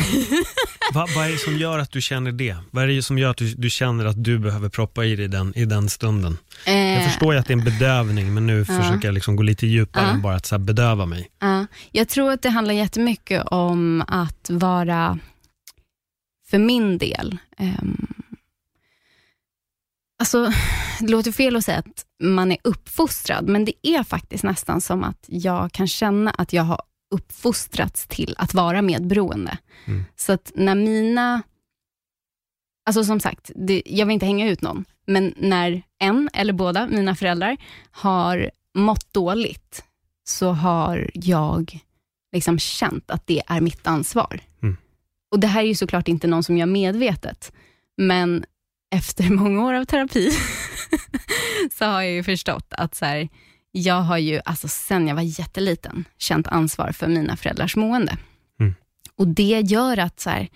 Va, vad är det som gör att du känner det? Vad är det som gör att du, du känner att du behöver proppa i dig den, i den stunden? Jag Eh, förstår ju att det är en bedövning, men nu försöker jag liksom gå lite djupare Ja. än bara att så bedöva mig. Ja, jag tror att det handlar jättemycket om att vara, för min del, ehm, alltså det låter fel att säga att man är uppfostrad, men det är faktiskt nästan som att jag kan känna att jag har uppfostrats till att vara medberoende. Mm. Så att när mina, alltså som sagt, det, jag vill inte hänga ut någon, men när en eller båda mina föräldrar har mått dåligt, så har jag liksom känt att det är mitt ansvar. Mm. Och Det här är ju såklart inte någon som gör medvetet, men efter många år av terapi så har jag ju förstått att så här, jag har ju, alltså sen jag var jätteliten, känt ansvar för mina föräldrars mående. Mm. Och det gör att så här,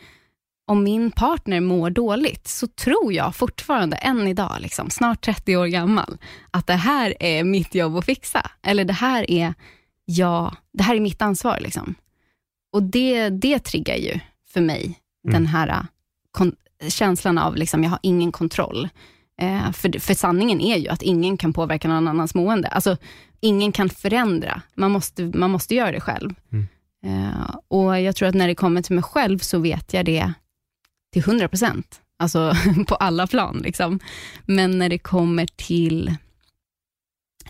om min partner mår dåligt, så tror jag fortfarande än idag, liksom, snart 30 år gammal, att det här är mitt jobb att fixa. Eller det här är, jag, det här är mitt ansvar. Liksom. Och det, det triggar ju för mig Mm. den här äh, kon- känslan av liksom, jag har ingen kontroll. Eh, för, för sanningen är ju att ingen kan påverka någon annans mående. Alltså, ingen kan förändra. Man måste, man måste göra det själv. Mm. Eh, och Jag tror att när det kommer till mig själv så vet jag det till 100 procent. Alltså på alla plan. Liksom. Men när det kommer till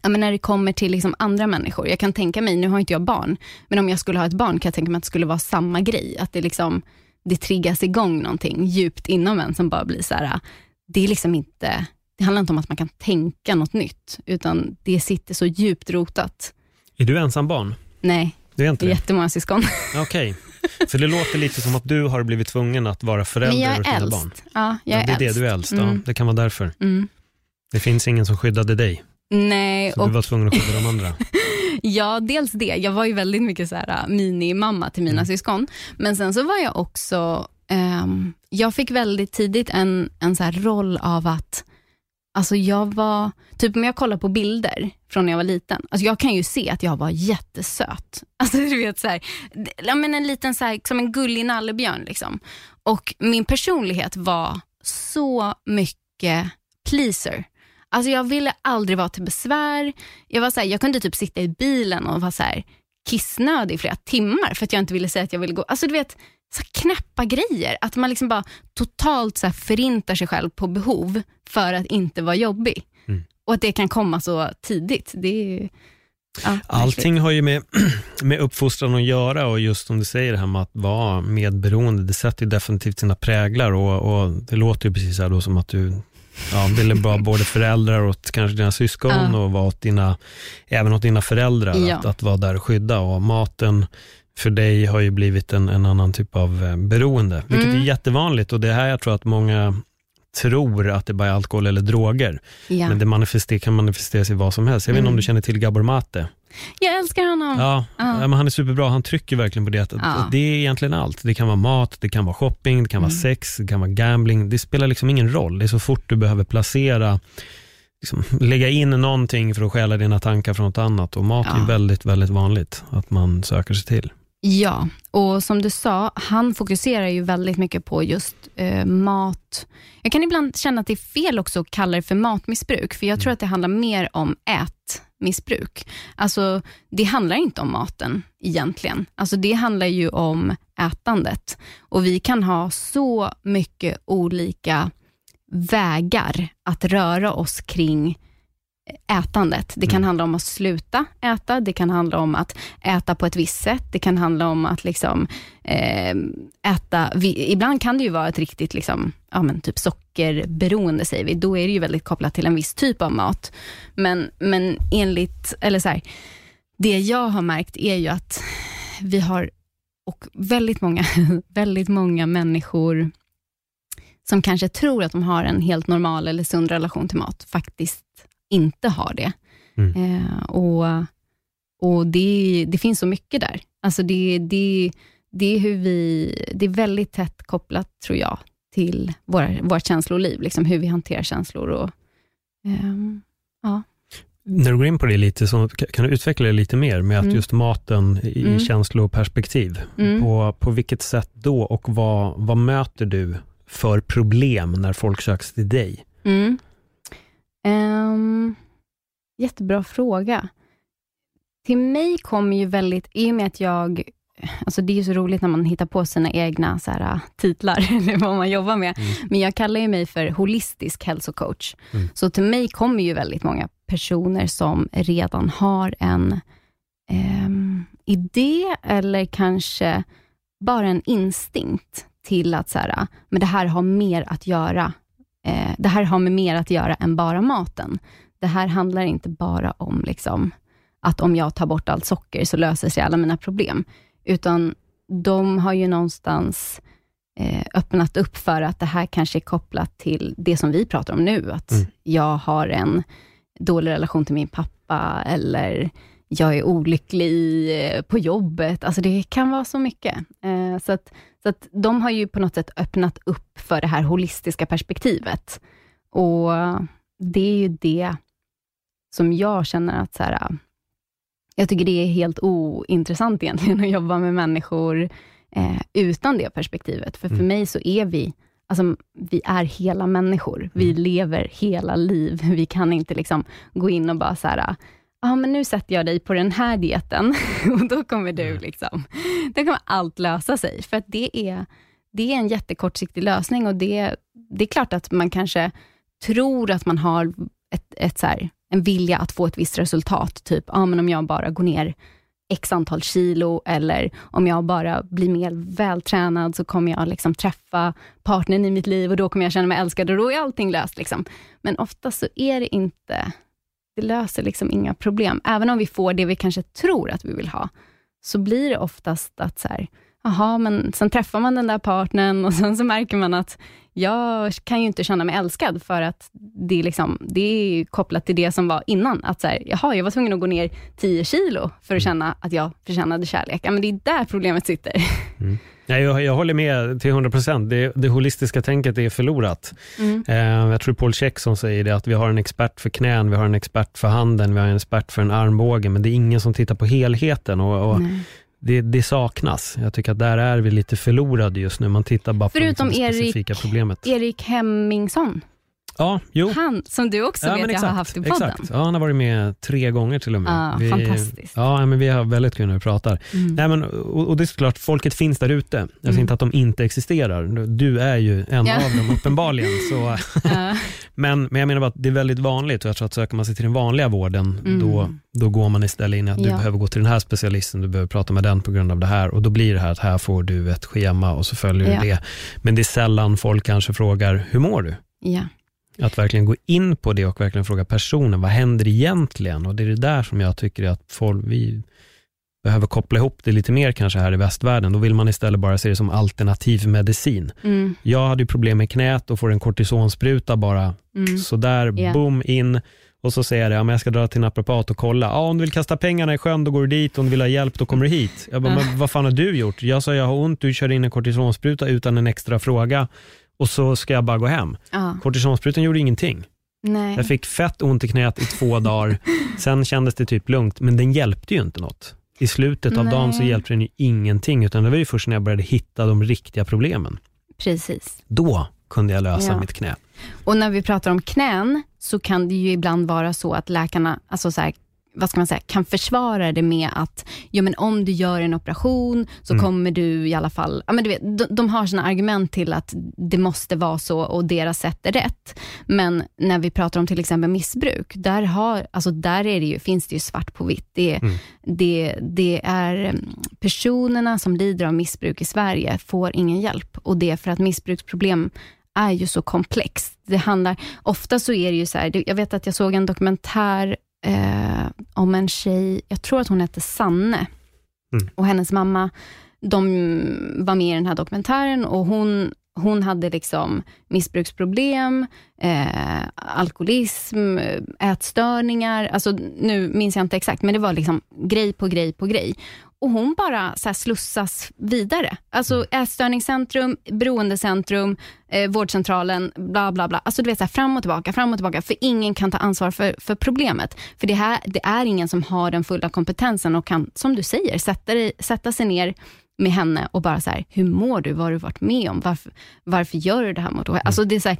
Ja, men när det kommer till liksom andra människor, jag kan tänka mig, nu har inte jag barn, men om jag skulle ha ett barn kan jag tänka mig att det skulle vara samma grej, att det, liksom, det triggas igång någonting djupt inom en som bara blir så här, det är liksom inte, det handlar inte om att man kan tänka något nytt, utan det sitter så djupt rotat. Är du ensam barn? Nej, Du är det inte är det? jättemånga syskon. Okej. För det låter lite som att du har blivit tvungen att vara förälder åt är dina äldst. barn. Ja, jag ja, det är är det, äldst. du är äldst. Ja, Mm. det kan vara därför. Mm. Det finns ingen som skyddade dig, Nej, så och du var tvungen att skydda de andra. Ja, dels det. Jag var ju väldigt mycket så här, äh, minimamma till mina Mm. syskon. Men sen så var jag också, ehm, jag fick väldigt tidigt en, en så här roll av att, alltså jag var, typ om jag kollar på bilder från när jag var liten, alltså jag kan ju se att jag var jättesöt. Alltså du vet så här, d- ja, men en liten så här, som en gullig nallebjörn liksom. Och min personlighet var så mycket pleaser. Alltså jag ville aldrig vara till besvär. Jag, var så här, jag kunde typ sitta i bilen och vara så här kissnödig i flera timmar för att jag inte ville säga att jag ville gå. Alltså du vet, så knäppa grejer. Att man liksom bara totalt så förintar sig själv på behov för att inte vara jobbig. Mm. Och att det kan komma så tidigt. Det är ja. Allting har ju med, med uppfostran att göra och just som du säger det här med att vara medberoende, det sätter ju definitivt sina präglar och, och det låter ju precis här då som att du ja, ville vara både föräldrar åt kanske dina syskon Ja. och vara åt dina, även åt dina föräldrar, Ja. att, att vara där och skydda. Och maten för dig har ju blivit en, en annan typ av eh, beroende, vilket Mm. är jättevanligt och det är här jag tror att många tror att det bara är alkohol eller droger. ja. Men det manifester, kan manifesteras i vad som helst. Jag vet inte om Mm. du känner till Gabor Mate? Jag älskar honom. Ja, Ja. men han är superbra. Han trycker verkligen på det att, Ja. det är egentligen allt. Det kan vara mat, det kan vara shopping, det kan vara Mm. sex, det kan vara gambling. Det spelar liksom ingen roll. Det är så fort du behöver placera, liksom, lägga in någonting för att stjäla dina tankar från något annat. Och mat är Ja. väldigt, väldigt vanligt att man söker sig till. Ja, och som du sa, han fokuserar ju väldigt mycket på just eh, mat. Jag kan ibland känna att det är fel också att kalla det för matmissbruk, för jag tror att det handlar mer om ätmissbruk. Alltså, det handlar inte om maten egentligen. Alltså, det handlar ju om ätandet. Och vi kan ha så mycket olika vägar att röra oss kring ätandet. Det kan Mm. handla om att sluta äta, det kan handla om att äta på ett visst sätt, det kan handla om att liksom, eh, äta, vi, ibland kan det ju vara ett riktigt liksom, ja, men typ sockerberoende, säger vi. Då är det ju väldigt kopplat till en viss typ av mat. Men, men enligt, eller så här, det jag har märkt är ju att vi har, och väldigt många, väldigt många människor som kanske tror att de har en helt normal eller sund relation till mat, faktiskt inte har det. Mm. Eh, och och det, det finns så mycket där. Alltså det, det, det, är hur vi, det är väldigt tätt kopplat, tror jag, till våra, vårt känsloliv, liksom hur vi hanterar känslor. Och, ehm, När du går in på det lite, så kan kan du utveckla det lite mer med att Mm. just maten i Mm. känsloperspektiv. Mm. På, på vilket sätt då och vad, vad möter du för problem när folk söker sig till dig? Mm. Ehm, jättebra fråga. Till mig kommer ju väldigt, i och med att jag, alltså det är ju så roligt när man hittar på sina egna så här, titlar, eller vad man jobbar med, men jag kallar ju mig för holistisk hälsocoach. Mm. Så till mig kommer ju väldigt många personer som redan har en ehm, idé, eller kanske bara en instinkt till att så här, men det här har mer att göra eh, det här har med mer att göra än bara maten. Det här handlar inte bara om liksom, att om jag tar bort allt socker så löser sig alla mina problem, utan de har ju någonstans eh, öppnat upp för att det här kanske är kopplat till det som vi pratar om nu, att Mm. jag har en dålig relation till min pappa, eller jag är olycklig eh, på jobbet. Alltså det kan vara så mycket. Eh, så att, så att de har ju på något sätt öppnat upp för det här holistiska perspektivet. Och det är ju det som jag känner att så här, jag tycker det är helt ointressant egentligen att jobba med människor eh, utan det perspektivet. För för Mm. mig så är vi, alltså vi är hela människor. Vi Mm. lever hela liv. Vi kan inte liksom gå in och bara så här, ja men nu sätter jag dig på den här dieten och då kommer du Mm. liksom, då kommer allt lösa sig. För att det är, det är en jättekortsiktig lösning och det, det är klart att man kanske tror att man har ett, ett så här, en vilja att få ett visst resultat. Typ, ja, men om jag bara går ner x antal kilo, eller om jag bara blir mer vältränad, så kommer jag liksom träffa partnern i mitt liv och då kommer jag känna mig älskad och då är allting löst. Liksom. Men oftast så är det inte, det löser liksom inga problem. Även om vi får det vi kanske tror att vi vill ha, så blir det oftast att så här, Jaha, men sen träffar man den där partnern och sen så märker man att jag kan ju inte känna mig älskad, för att det är, liksom, det är kopplat till det som var innan. Att så här, jaha, jag var tvungen att gå ner 10 kilo för att känna att jag förtjänade kärlek. Ja, men det är där problemet sitter. Mm. Ja, jag, jag håller med till 100 procent. Det, det holistiska tänket är förlorat. Mm. Eh, jag tror Paul Check som säger det, att vi har en expert för knän, vi har en expert för handen, vi har en expert för en armbåge, men det är ingen som tittar på helheten. Och, och. Det, det saknas. Jag tycker att där är vi lite förlorade just nu. Man tittar bara Förutom på liksom det Erik- specifika problemet. Erik Hemmingsson, Ja, jo. han som du också vet jag har haft i podden. Exakt. Ja, han har varit med tre gånger till och med. Ja, fantastiskt. Ja, men vi har väldigt kul när vi pratar. Mm. Nej, men, och, och det är såklart, folket finns där ute. Jag säger Mm. inte att de inte existerar. Du är ju en Ja. av dem uppenbarligen. Så. Ja. Men, men jag menar bara att det är väldigt vanligt och jag tror att söker man sig till den vanliga vården, Mm. då, då går man istället in i att du Ja. behöver gå till den här specialisten, du behöver prata med den på grund av det här och då blir det här att här får du ett schema och så följer Ja. du det. Men det är sällan folk kanske frågar, hur mår du? ja. Att verkligen gå in på det och verkligen fråga personen, vad händer egentligen? Och det är det där som jag tycker att folk, vi behöver koppla ihop det lite mer kanske här i västvärlden. Då vill man istället bara se det som alternativ medicin. Mm. Jag hade ju problem med knät och får en kortisonspruta bara Mm. sådär, Ja. boom, in. Och så säger jag, ja, men jag ska dra till naprapat och kolla. Ja, om du vill kasta pengarna i sjön, då går du dit. Om du vill ha hjälp, då kommer du hit. Jag bara, Ja. men vad fan har du gjort? Jag sa, jag har ont, du kör in en kortisonspruta utan en extra fråga. Och så ska jag bara gå hem. Ja. Kortisonsprutan gjorde ingenting. Nej. Jag fick fett ont i knät i två dagar. Sen kändes det typ lugnt, men den hjälpte ju inte något. I slutet av Nej. dagen så hjälpte den ju ingenting, utan det var ju först när jag började hitta de riktiga problemen. Precis. Då kunde jag lösa Ja. mitt knä. Och när vi pratar om knän, så kan det ju ibland vara så att läkarna, alltså så här, vad ska man säga, kan försvara det med att jo, men om du gör en operation så Mm. kommer du i alla fall... Ja, men du vet, de, de har sina argument till att det måste vara så och deras sätt är rätt. Men när vi pratar om till exempel missbruk, där, har, alltså där är det ju, finns det ju svart på vitt. Det, Mm. det, det är mm, personerna som lider av missbruk i Sverige får ingen hjälp och det är för att missbruksproblem är ju så komplext. Det handlar, ofta så är det ju så här, jag vet att jag såg en dokumentär eh, om en tjej, jag tror att hon hette Sanne, Mm. och hennes mamma, de var med i den här dokumentären och hon, hon hade liksom missbruksproblem, eh, alkoholism, eh, ätstörningar, alltså nu minns jag inte exakt, men det var liksom grej på grej på grej. Och hon bara så slussas vidare. Alltså ätstörningscentrum, beroendecentrum, eh, vårdcentralen, bla bla bla. Alltså du vet så här, fram och tillbaka, fram och tillbaka, för ingen kan ta ansvar för, för problemet. För det, här, det är ingen som har den fulla kompetensen och kan, som du säger, sätta, dig, sätta sig ner med henne och bara så här, hur mår du? Vad har du varit med om? Varför, varför gör du det här mot Alltså det, är så här,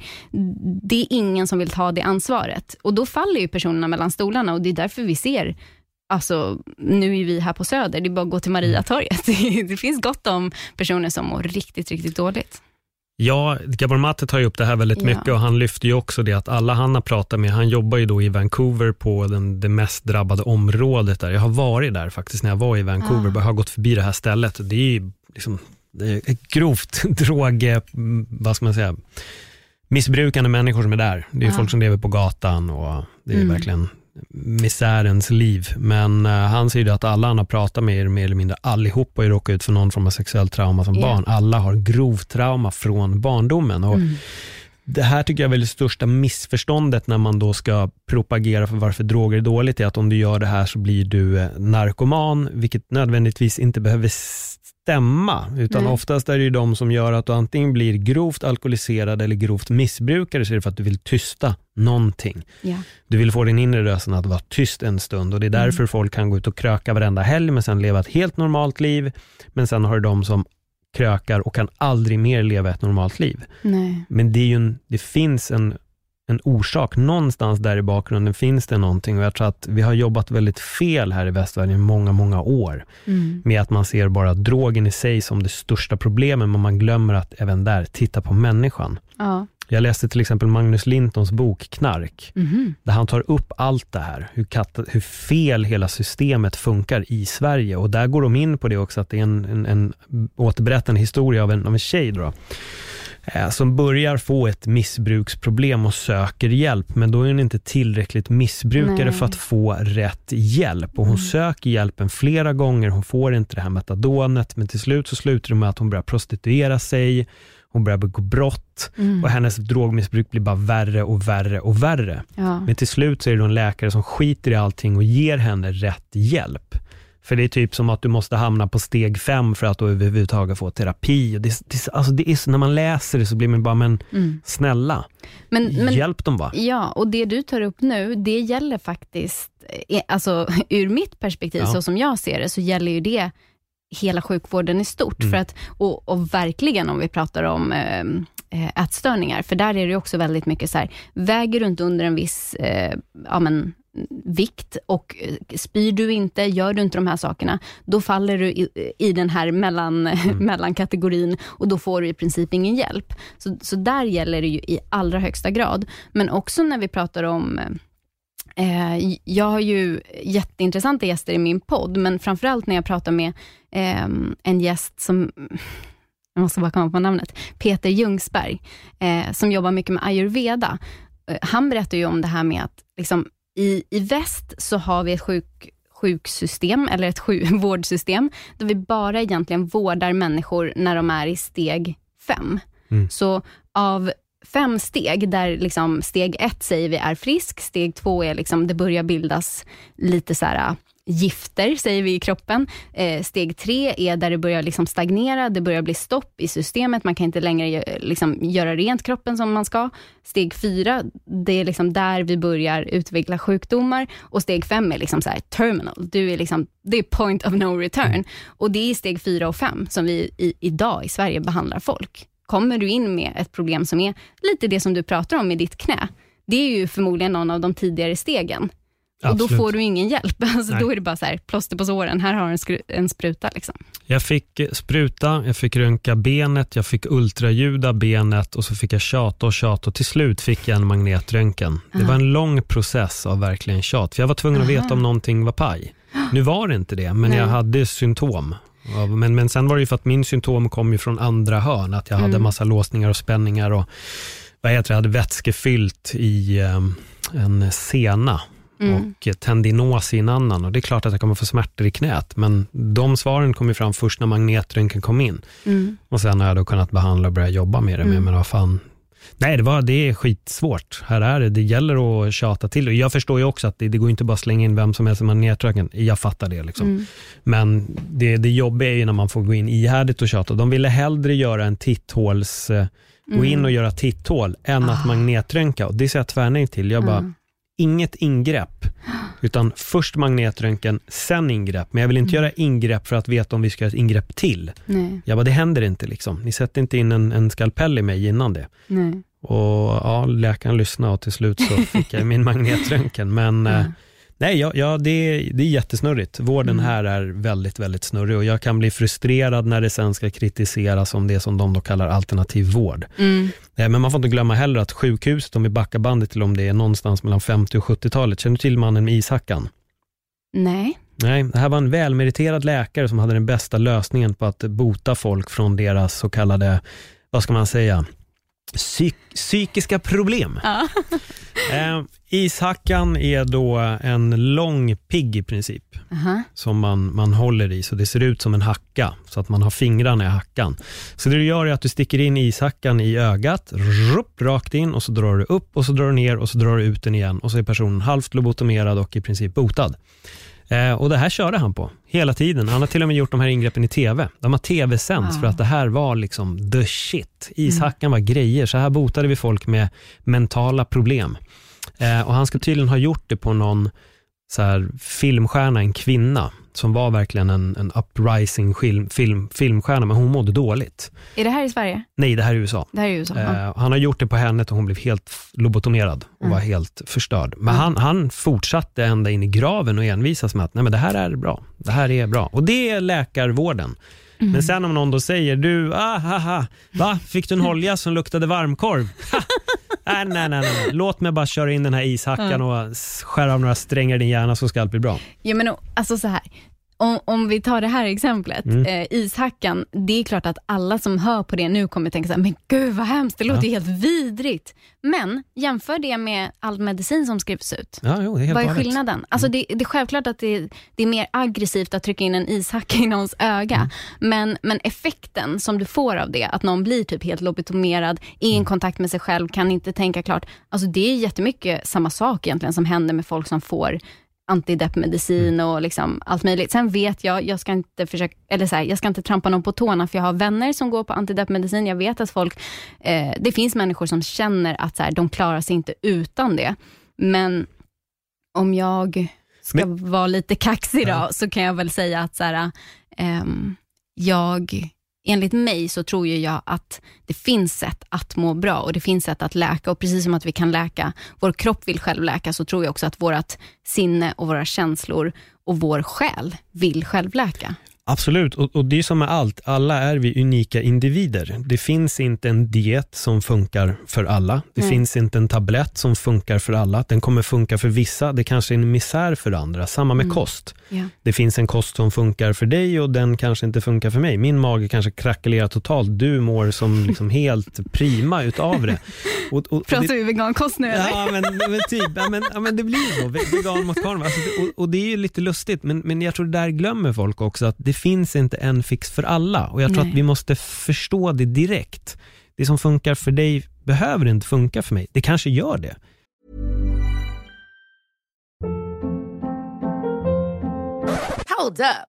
det är ingen som vill ta det ansvaret. Och då faller ju personerna mellan stolarna och det är därför vi ser Alltså, nu är vi här på Söder, det är bara att gå till Mariatorget. Det finns gott om personer som mår riktigt, riktigt dåligt. Ja, Gabor Mate tar ju upp det här väldigt Ja. mycket och han lyfter ju också det att alla han har pratat med, han jobbar ju då i Vancouver på den, det mest drabbade området där. Jag har varit där faktiskt när jag var i Vancouver, Ah. bara har gått förbi det här stället. Det är ju liksom, det är grovt drog, eh, vad ska man säga, missbrukande människor som är där. Det är ju Ah. folk som lever på gatan och det är Mm. verkligen misärens liv. Men eh, han säger ju att alla han har pratat med, är mer eller mindre allihopa har råkat ut för någon form av sexuellt trauma som Ja. barn. Alla har grovt trauma från barndomen. Och Mm. Det här tycker jag är det största missförståndet när man då ska propagera för varför droger är dåligt, är att om du gör det här så blir du eh, narkoman, vilket nödvändigtvis inte behöver stämma, utan Nej. oftast är det ju de som gör att du antingen blir grovt alkoholiserad eller grovt missbrukare, så är det för att du vill tysta någonting. Ja. Du vill få din inre rösten att vara tyst en stund och det är därför folk kan gå ut och kröka varenda helg, men sen leva ett helt normalt liv. Men sen har du de som krökar och kan aldrig mer leva ett normalt liv. Nej. Men det, är ju en, det finns en, en orsak, någonstans där i bakgrunden finns det någonting och jag tror att vi har jobbat väldigt fel här i västvärlden i många, många år Mm. med att man ser bara drogen i sig som det största problemet, men man glömmer att även där titta på människan. Ja. Jag läste till exempel Magnus Lintons bok Knark, Mhm. där han tar upp allt det här, hur, kat- hur fel hela systemet funkar i Sverige. Och där går de in på det också, att det är en, en, en återberättande historia av en, av en tjej då, som börjar få ett missbruksproblem och söker hjälp, men då är hon inte tillräckligt missbrukare Nej. för att få rätt hjälp. Och hon Mm. söker hjälpen flera gånger, hon får inte det här metadonet, men till slut så slutar det med att hon börjar prostituera sig, hon börjar begå brott Mm. och hennes drogmissbruk blir bara värre och värre och värre. Ja. Men till slut så är det en läkare som skiter i allting och ger henne rätt hjälp. För det är typ som att du måste hamna på steg fem för att överhuvudtaget få terapi. Och det, det, alltså det är så, när man läser det så blir man bara, men Mm. snälla, Men, men, hjälp dem va? Ja, och det du tar upp nu, det gäller faktiskt, eh, alltså ur mitt perspektiv, Ja. så som jag ser det, så gäller ju det hela sjukvården i stort. Mm. För att, och, och verkligen om vi pratar om eh, eh, ätstörningar, för där är det också väldigt mycket så här, väger du inte under en viss eh, ja, men, vikt och eh, spyr du inte, gör du inte de här sakerna, då faller du i, i den här mellan, mellankategorin och då får du i princip ingen hjälp. Så, så där gäller det ju i allra högsta grad. Men också när vi pratar om Eh, jag har ju jätteintressanta gäster i min podd, men framförallt när jag pratar med eh, en gäst som, jag måste bara komma på namnet, Peter Ljungsberg, eh, som jobbar mycket med ayurveda. Eh, han berättar ju om det här med att liksom, i, i väst så har vi ett sjuk, sjuksystem, eller ett sjuk, vårdsystem, där vi bara egentligen vårdar människor när de är i steg fem. Mm. Så av fem steg, där liksom steg ett säger vi är frisk, steg två är liksom det börjar bildas lite så här, gifter, säger vi i kroppen. Eh, steg tre är där det börjar liksom stagnera, det börjar bli stopp i systemet, man kan inte längre gö- liksom göra rent kroppen som man ska. Steg fyra, det är liksom där vi börjar utveckla sjukdomar och steg fem är liksom så här terminal, du är liksom, det är point of no return. Och det är i steg fyra och fem som vi i, idag i Sverige behandlar folk. Kommer du in med ett problem som är lite det som du pratar om i ditt knä, det är ju förmodligen någon av de tidigare stegen. Och då får du ingen hjälp. Alltså Nej. då är det bara så här, plåster på såren, här har du en, en spruta. Liksom. Jag fick eh, spruta, jag fick röntga benet, jag fick ultraljuda benet och så fick jag tjata och tjata och till slut fick jag en magnetröntgen. Det var en lång process av verkligen tjat, för jag var tvungen att veta om någonting var paj. Nu var det inte det, men Nej. jag hade symptom. Men, men sen var det ju för att min symptom kom ju från andra hörn, att jag hade Mm. massa låsningar och spänningar och vad heter det, jag hade vätskefyllt i eh, en sena Mm. och tendinos i en annan. Och det är klart att jag kommer få smärtor i knät, men de svaren kom ju fram först när magnetröntgen kom in. Mm. Och sen har jag då kunnat behandla och börja jobba med det. Mm. men vad fan. Nej, det, var, det är skitsvårt. Här är det. Det gäller att tjata till. Och jag förstår ju också att det, det går inte bara att slänga in vem som helst i magnetröntgen. Jag fattar det. Liksom. Mm. Men det, det jobbiga är ju när man får gå in ihärdigt och tjata. De ville hellre göra en titthåls... eh, Gå in och göra titthål än att magnetröntga. Och det säger jag tvärnej till. Jag bara, Mm. Inget ingrepp, utan först magnetröntgen, sen ingrepp. Men jag vill inte göra ingrepp för att veta om vi ska göra ett ingrepp till. Nej, Jag bara, det händer inte liksom. Ni sätter inte in en, en skalpell i mig innan det. nej. Och ja, läkaren lyssnade och till slut så fick jag min magnetröntgen. Men eh, nej, ja, ja, det, är, det är jättesnurrigt. Vården här är väldigt, väldigt snurrig och jag kan bli frustrerad när det sen ska kritiseras om det som de då kallar alternativ vård. Mm. Eh, Men man får inte glömma heller att sjukhuset, om vi backar bandet till om det är någonstans mellan 50 och 70-talet, känner du till mannen med ishackan? Nej. Nej, det här var en välmeriterad läkare som hade den bästa lösningen på att bota folk från deras så kallade, vad ska man säga, psyk psykiska problem. Ja. Eh, ishackan är då en lång pigg i princip, Aha. som man, man håller i, så det ser ut som en hacka, så att man har fingrarna i hackan. Så det du gör är att du sticker in ishackan i ögat, rupp, rakt in och så drar du upp och så drar du ner och så drar du ut den igen och så är personen halvt lobotomerad och i princip botad. Eh, och det här körde han på hela tiden. Han har till och med gjort de här ingreppen i tv. De har tv-sänds Ah. för att det här var liksom the shit. Ishackan var grejer. Så här botade vi folk med mentala problem. Eh, och han ska tydligen ha gjort det på någon så här, filmstjärna, en kvinna, som var verkligen en, en uprising film, film, filmstjärna, men hon mådde dåligt. Är det här i Sverige? Nej, det här är USA. Det här är USA. Eh, han har gjort det på henne och hon blev helt lobotomerad och Mm. var helt förstörd. Men han, han fortsatte ända in i graven och envisas med att Nej, men det här är bra. Det här är bra. Och det är läkarvården. Mm. Men sen om någon då säger, du, ah, ha, ha, va? Fick du en holja som luktade varmkorv? Nej, nej, nej, nej. Låt mig bara köra in den här ishackan och s- skära av några strängar i din hjärna så ska allt bli bra. Ja, men, och- alltså så här. Om, om vi tar det här exemplet, Mm. eh, ishackan. Det är klart att alla som hör på det nu kommer tänka så här, men gud vad hemskt, det låter Ja. helt vidrigt. Men jämför det med all medicin som skrivs ut. Ja, jo, är Vad är skillnaden? Alltså det, det är självklart att det, det är mer aggressivt att trycka in en ishacka i någons öga, Mm. men, men effekten som du får av det, att någon blir typ helt lobotomerad, är i Mm. kontakt med sig själv, kan inte tänka klart. Alltså det är jättemycket samma sak egentligen som händer med folk som får antideppmedicin och liksom allt möjligt. Sen vet jag, jag ska inte försöka, eller så här, jag ska inte trampa någon på tårna, för jag har vänner som går på antideppmedicin. Jag vet att folk, eh, det finns människor som känner att så här, de klarar sig inte utan det. Men om jag ska vara lite kaxig då, Ja. så kan jag väl säga att så här, ehm, jag, enligt mig så tror ju jag att det finns sätt att må bra och det finns sätt att läka och precis som att vi kan läka, vår kropp vill själv läka, så tror jag också att vårt sinne och våra känslor och vår själ vill självläka. Absolut, och, och det är som med allt, alla är vi unika individer. Det finns inte en diet som funkar för alla. Det Nej. finns inte en tablett som funkar för alla. Den kommer funka för vissa, det kanske är en misär för andra. Samma med kost. Ja. Det finns en kost som funkar för dig och den kanske inte funkar för mig. Min mage kanske krackelerar totalt. Du mår som liksom helt prima utav det. Och, och, och Pratar det vi vegankost nu eller? Ja men, men typ, ja, men, ja, men det blir så. Ve- Vegan mot korv. Alltså, det, och, och det är ju lite lustigt, men, men jag tror där glömmer folk också att det finns inte en fix för alla. Och jag tror Nej. att vi måste förstå det direkt. Det som funkar för dig behöver inte funka för mig. Det kanske gör det. Hold up.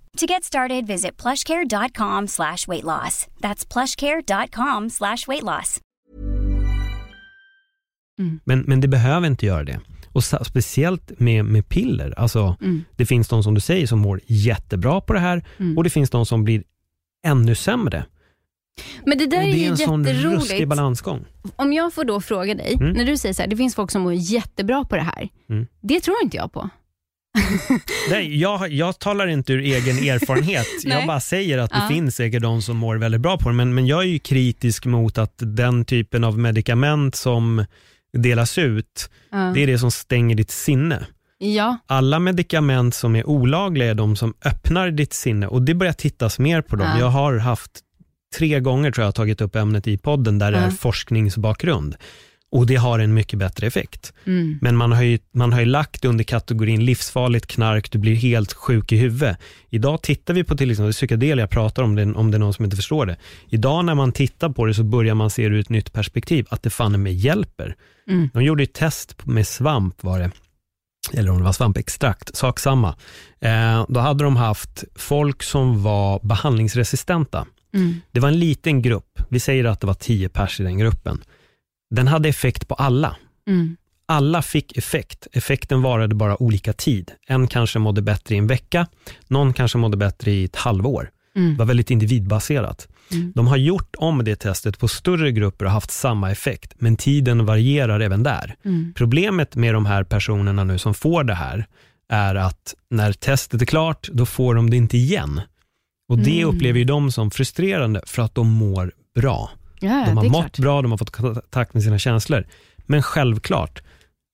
To get started, visit plushcare.com slash weight loss. That's plushcare.com slash weight loss. Men, men det behöver inte göra det. Och speciellt med, med piller. Alltså, Mm. Det finns de som du säger som mår jättebra på det här Mm. och det finns de som blir ännu sämre. Men det där och är det ju är en sån jätteroligt. balansgång. Om jag får då fråga dig, Mm. när du säger så här, det finns folk som mår jättebra på det här. Mm. Det tror inte jag på. Nej, jag, jag talar inte ur egen erfarenhet. jag bara säger att det Ja. finns säkert de som mår väldigt bra på det. Men, men jag är ju kritisk mot att den typen av medicament som delas ut, Ja. det är det som stänger ditt sinne. Ja, Alla medicament som är olagliga är de som öppnar ditt sinne och det börjar tittas mer på dem. Ja. Jag har haft tre gånger tror jag tagit upp ämnet i podden där det är forskningsbakgrund och det har en mycket bättre effekt. mm. Men man har, ju, man har ju lagt under kategorin livsfarligt knark, du blir helt sjuk i huvudet. Idag tittar vi på till exempel psykedelia, jag pratar om det, om det är någon som inte förstår det. Idag när man tittar på det så börjar man se det ur ett nytt perspektiv, att det fan med hjälper. Mm. De gjorde ju ett test med svamp var det, eller om det var svampextrakt, sak samma. Eh, då hade de haft folk som var behandlingsresistenta. Mm. Det var en liten grupp, vi säger att det var 10 pers i den gruppen. Den hade effekt på alla. Mm. Alla fick effekt. Effekten varade bara olika tid. En kanske mådde bättre i en vecka, någon kanske mådde bättre i ett halvår. Mm. Det var väldigt individbaserat. Mm. De har gjort om det testet på större grupper och haft samma effekt, men tiden varierar även där. Mm. Problemet med de här personerna nu som får det här är att när testet är klart, då får de det inte igen. Och det Mm. upplever ju de som frustrerande för att de mår bra. Ja, De har mått klart. bra, de har fått kontakt med sina känslor. Men självklart,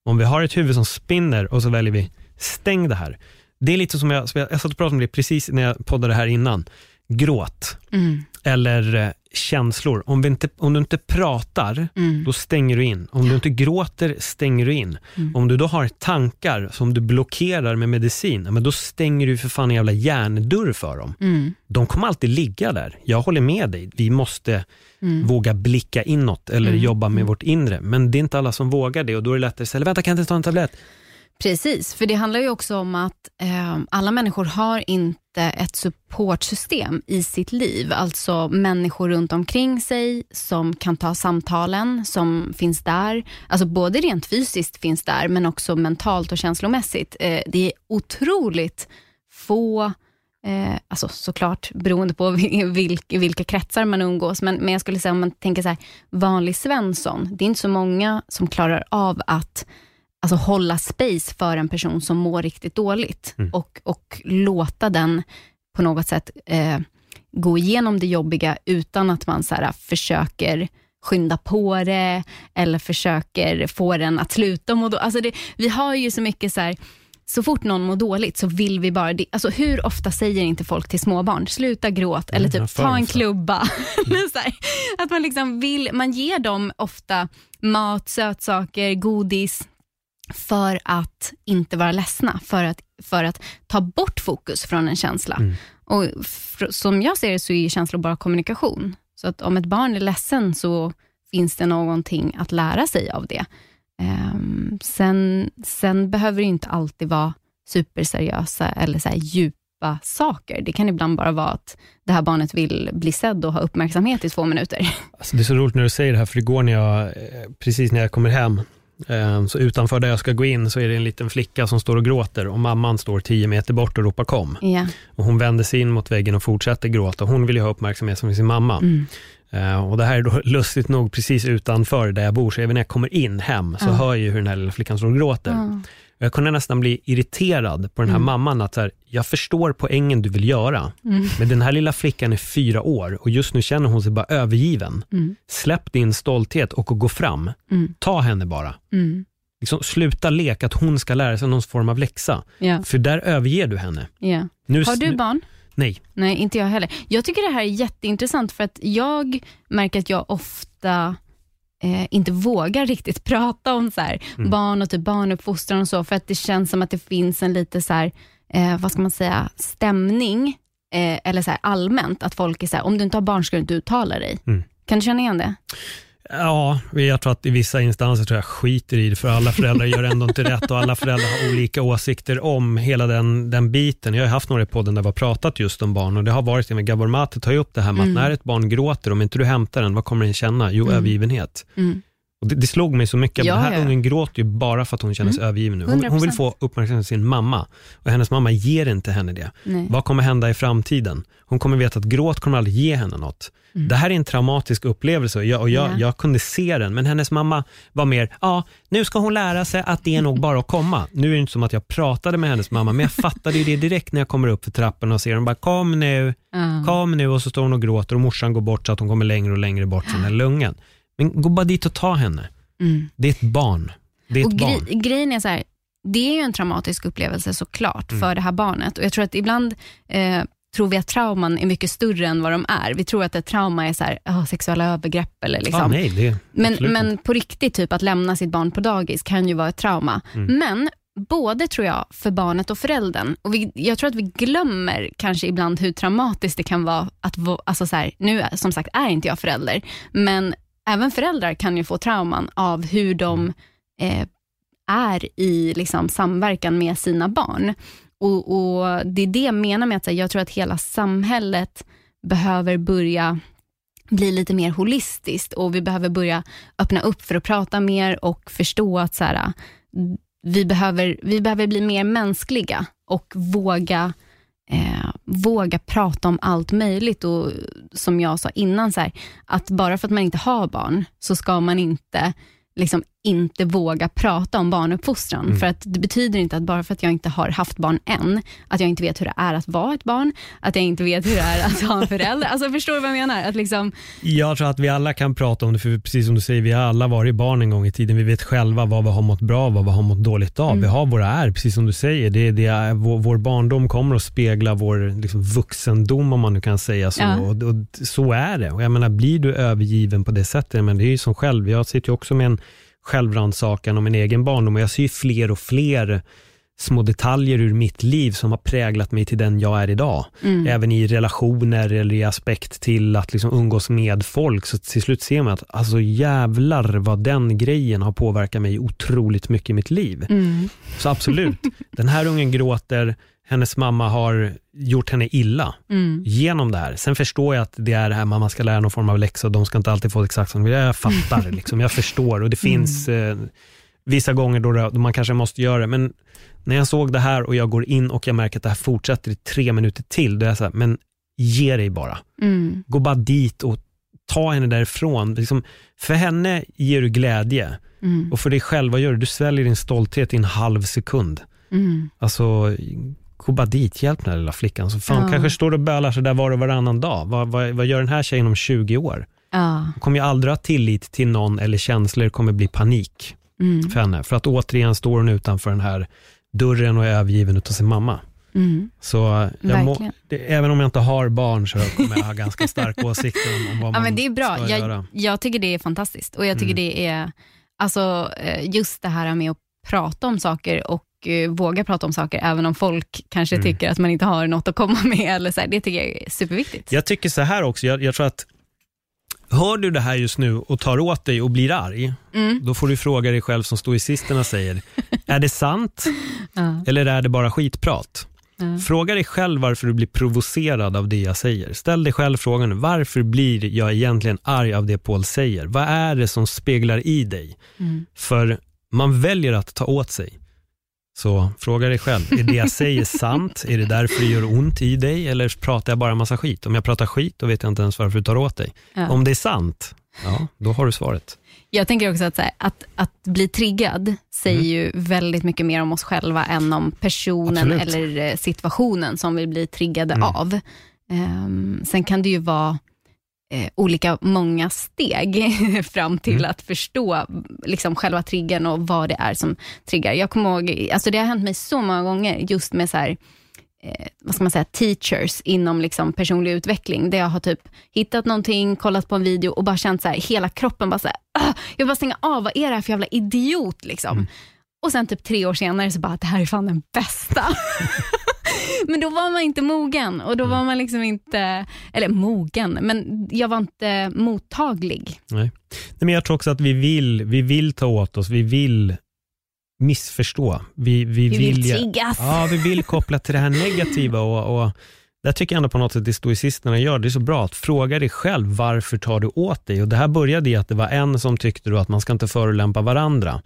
om vi har ett huvud som spinner och så väljer vi stäng det här. Det är lite som jag, som jag, jag satt och pratade om det precis när jag poddade här innan. gråt Mm. eller eh, känslor. Om, vi inte, om du inte pratar, Mm. då stänger du in. Om du inte gråter, stänger du in. Mm. Om du då har tankar som du blockerar med medicin, men då stänger du för fan en jävla hjärndörr för dem. Mm. De kommer alltid ligga där. Jag håller med dig. Vi måste Mm. våga blicka inåt eller Mm. jobba med vårt inre. Men det är inte alla som vågar det och då är det lättare att säga, vänta kan jag inte ta en tablett? Precis, för det handlar ju också om att eh, alla människor har inte ett supportsystem i sitt liv. Alltså människor runt omkring sig som kan ta samtalen, som finns där. Alltså både rent fysiskt finns där, men också mentalt och känslomässigt. Eh, det är otroligt få Eh, alltså såklart beroende på vilk, vilka kretsar man umgås, men, men jag skulle säga om man tänker så här, vanlig Svensson, det är inte så många som klarar av att alltså, hålla space för en person som mår riktigt dåligt Mm. och, och låta den på något sätt eh, gå igenom det jobbiga utan att man så här, försöker skynda på det eller försöker få den att sluta må då. Alltså det, Vi har ju så mycket så här, så fort någon mår dåligt så vill vi bara, det. alltså hur ofta säger inte folk till småbarn, sluta gråt eller Mm, typ ta en klubba. så här, att man liksom vill, man ger dem ofta mat, sötsaker, godis för att inte vara ledsna, för att, för att ta bort fokus från en känsla. Mm. Och som jag ser det så är känslor bara kommunikation. Så att om ett barn är ledsen så finns det någonting att lära sig av det. Ehm, sen, sen behöver det inte alltid vara superseriösa eller så djupa saker. Det kan ibland bara vara att det här barnet vill bli sedd och ha uppmärksamhet i två minuter. Alltså det är så roligt när du säger det här, för igår när jag, eh, precis när jag kommer hem, så utanför där jag ska gå in så är det en liten flicka som står och gråter och mamman står tio meter bort och ropar kom. Ja. Och hon vänder sig in mot väggen och fortsätter gråta. Hon vill ju ha uppmärksamhet som sin mamma. Mm. Eh, och det här är då lustigt nog precis utanför där jag bor, så även när jag kommer in hem så Ja. hör jag ju hur den här lilla flickan står och gråter. Ja. Jag kunde nästan bli irriterad på den här Mm. mamman, att här, jag förstår poängen du vill göra, Mm. men den här lilla flickan är fyra år och just nu känner hon sig bara övergiven. Mm. Släpp din stolthet och gå fram. Mm. Ta henne bara. Mm. Liksom, sluta leka att hon ska lära sig någon form av läxa, Ja. för där överger du henne. Ja. Nu, Har du barn? Nej. Nej, inte jag heller. Jag tycker det här är jätteintressant för att jag märker att jag ofta eh, inte vågar riktigt prata om så här, Mm. barn och typ barnuppfostran och så, för att det känns som att det finns en lite så här, eh, vad ska man säga, stämning, eh, eller så här allmänt, att folk är så här, om du inte har barn ska du inte uttala dig. Mm. Kan du känna igen det? Ja, jag tror att i vissa instanser tror jag skiter i det, för alla föräldrar gör ändå inte rätt och alla föräldrar har olika åsikter om hela den, den biten. Jag har haft några i podden där vi har pratat just om barn och det har varit, med Gabor Mate tar ju upp det här med Mm. att när ett barn gråter, om inte du hämtar den, vad kommer den känna? Jo, Mm. övergivenhet. Mm. Och det, det slog mig så mycket, Ja, den här ja. ungen gråter ju bara för att hon känner sig Mm. övergiven nu. Hon, hon vill 100%. få uppmärksamhet av sin mamma och hennes mamma ger inte henne det. Nej. Vad kommer hända i framtiden? Hon kommer veta att gråt kommer aldrig ge henne något. Det här är en traumatisk upplevelse och, jag, och jag, Mm. Ja. jag kunde se den, men hennes mamma var mer, ja, nu ska hon lära sig att det är nog bara att komma. Nu är det inte som att jag pratade med hennes mamma, men jag fattade ju det direkt när jag kommer upp för trappan och ser hon bara, kom nu, Ja. kom nu, och så står hon och gråter och morsan går bort så att hon kommer längre och längre bort från den här lungen. Men gå bara dit och ta henne. Mm. Det är ett barn. Det är Och ett barn. grej, grejen är så här, det är ju en traumatisk upplevelse såklart Mm. för det här barnet. Och Jag tror att ibland eh, tror vi att trauman är mycket större än vad de är. Vi tror att ett trauma är så här, oh, sexuella övergrepp eller liksom. ah, nej, det men, absolut men på riktigt, typ att lämna sitt barn på dagis kan ju vara ett trauma. Mm. Men både tror jag för barnet och föräldern. Och vi, jag tror att vi glömmer kanske ibland hur traumatiskt det kan vara att, alltså så här, nu som sagt är inte jag förälder, men även föräldrar kan ju få trauman av hur de eh, är i liksom, samverkan med sina barn. Och, och Det är det jag menar med att här, jag tror att hela samhället behöver börja bli lite mer holistiskt och vi behöver börja öppna upp för att prata mer och förstå att så här, vi, behöver, vi behöver bli mer mänskliga och våga, eh, våga prata om allt möjligt. Och Som jag sa innan, så här, att bara för att man inte har barn så ska man inte liksom inte våga prata om barnuppfostran. Mm. För att det betyder inte att bara för att jag inte har haft barn än, att jag inte vet hur det är att vara ett barn, att jag inte vet hur det är att ha en förälder. Alltså förstår du vad jag menar? Att liksom, Jag tror att vi alla kan prata om det, för precis som du säger, vi har alla varit barn en gång i tiden. Vi vet själva vad vi har mått bra vad vi har mått dåligt av. Vi har våra är, precis som du säger. Det, det är, vår, vår barndom kommer att spegla vår liksom, vuxendom, om man nu kan säga så. Ja. Och, och så är det. Och jag menar, blir du övergiven på det sättet, men det är ju som själv. Jag sitter ju också med en självrannsakan om min egen barndom och jag ser ju fler och fler små detaljer ur mitt liv som har präglat mig till den jag är idag. Även i relationer eller i aspekt till att liksom umgås med folk. Så till slut ser man att alltså jävlar vad den grejen har påverkat mig otroligt mycket i mitt liv. Så absolut, den här ungen gråter, hennes mamma har gjort henne illa genom det här. Sen förstår jag att det är det här man ska lära någon form av läxa och de ska inte alltid få exakt som de vill. Jag fattar, liksom, jag förstår och det finns eh, vissa gånger då, det, då man kanske måste göra det. Men när jag såg det här och jag går in och jag märker att det här fortsätter i tre minuter till, då är jag så här, men ge dig bara. mm, Gå bara dit och ta henne därifrån. Liksom, för henne ger du glädje mm, och för dig själv, vad gör du? Du sväljer din stolthet i en halv sekund. mm. Alltså, gå bara dit, hjälp den här lilla flickan. Så fan, Ja. kanske står och bölar så där var och varannan dag. Vad, vad, vad gör den här tjejen om 20 år? Ja, Hon kommer ju aldrig ha tillit till någon eller känslor kommer bli panik mm, för henne. För att återigen står hon utanför den här dörren och är övergiven utav sin mamma. mm. Så må, det, även om jag inte har barn så kommer jag ha ganska starka åsikter om, om vad Ja, man men det är bra. ska Jag, göra. jag tycker det är fantastiskt. Och jag tycker Mm. det är, alltså eh, just det här med att prata om saker och våga prata om saker, även om folk kanske Mm. tycker att man inte har något att komma med. Eller så här, det tycker jag är superviktigt. Jag tycker så här också, jag, jag tror att hör du det här just nu och tar åt dig och blir arg, Mm. då får du fråga dig själv som stoiциsterna säger, är det sant Ja. eller är det bara skitprat? Ja. Fråga dig själv varför du blir provocerad av det jag säger. Ställ dig själv frågan, varför blir jag egentligen arg av det Paul säger? Vad är det som speglar i dig? Mm. För man väljer att ta åt sig. Så fråga dig själv, är det jag säger sant? Är det därför det gör ont i dig? Eller pratar jag bara massa skit? Om jag pratar skit, då vet jag inte ens varför du tar åt dig. Ja. Om det är sant, ja, då har du svaret. Jag tänker också att, här, att, att bli triggad säger ju väldigt mycket mer om oss själva än om personen Absolut. eller eh, situationen som vi blir triggade av. Ehm, sen kan det ju vara eh, olika många steg fram till att förstå liksom, själva triggern och vad det är som triggar. Jag kommer ihåg, alltså det har hänt mig så många gånger just med så här, eh, vad ska man säga, teachers inom liksom personlig utveckling, där jag har typ hittat någonting, kollat på en video och bara känt så här, hela kroppen bara så här, "Ah, jag vill bara stänga av, vad är det här för jävla idiot liksom? Och sen typ tre år senare så bara, det här är fan den bästa. men då var man inte mogen och då var man liksom inte, eller mogen, men jag var inte mottaglig. Nej. Nej, men jag tror också att vi vill, vi vill ta åt oss, vi vill missförstå. Vi, vi, Vi vill ge- triggas. Ja, vi vill koppla till det här negativa och, och där tycker jag ändå på något sätt det stoicisterna gör, det är så bra att fråga dig själv varför tar du åt dig? Och det här började i att det var en som tyckte då att man ska inte förolämpa varandra.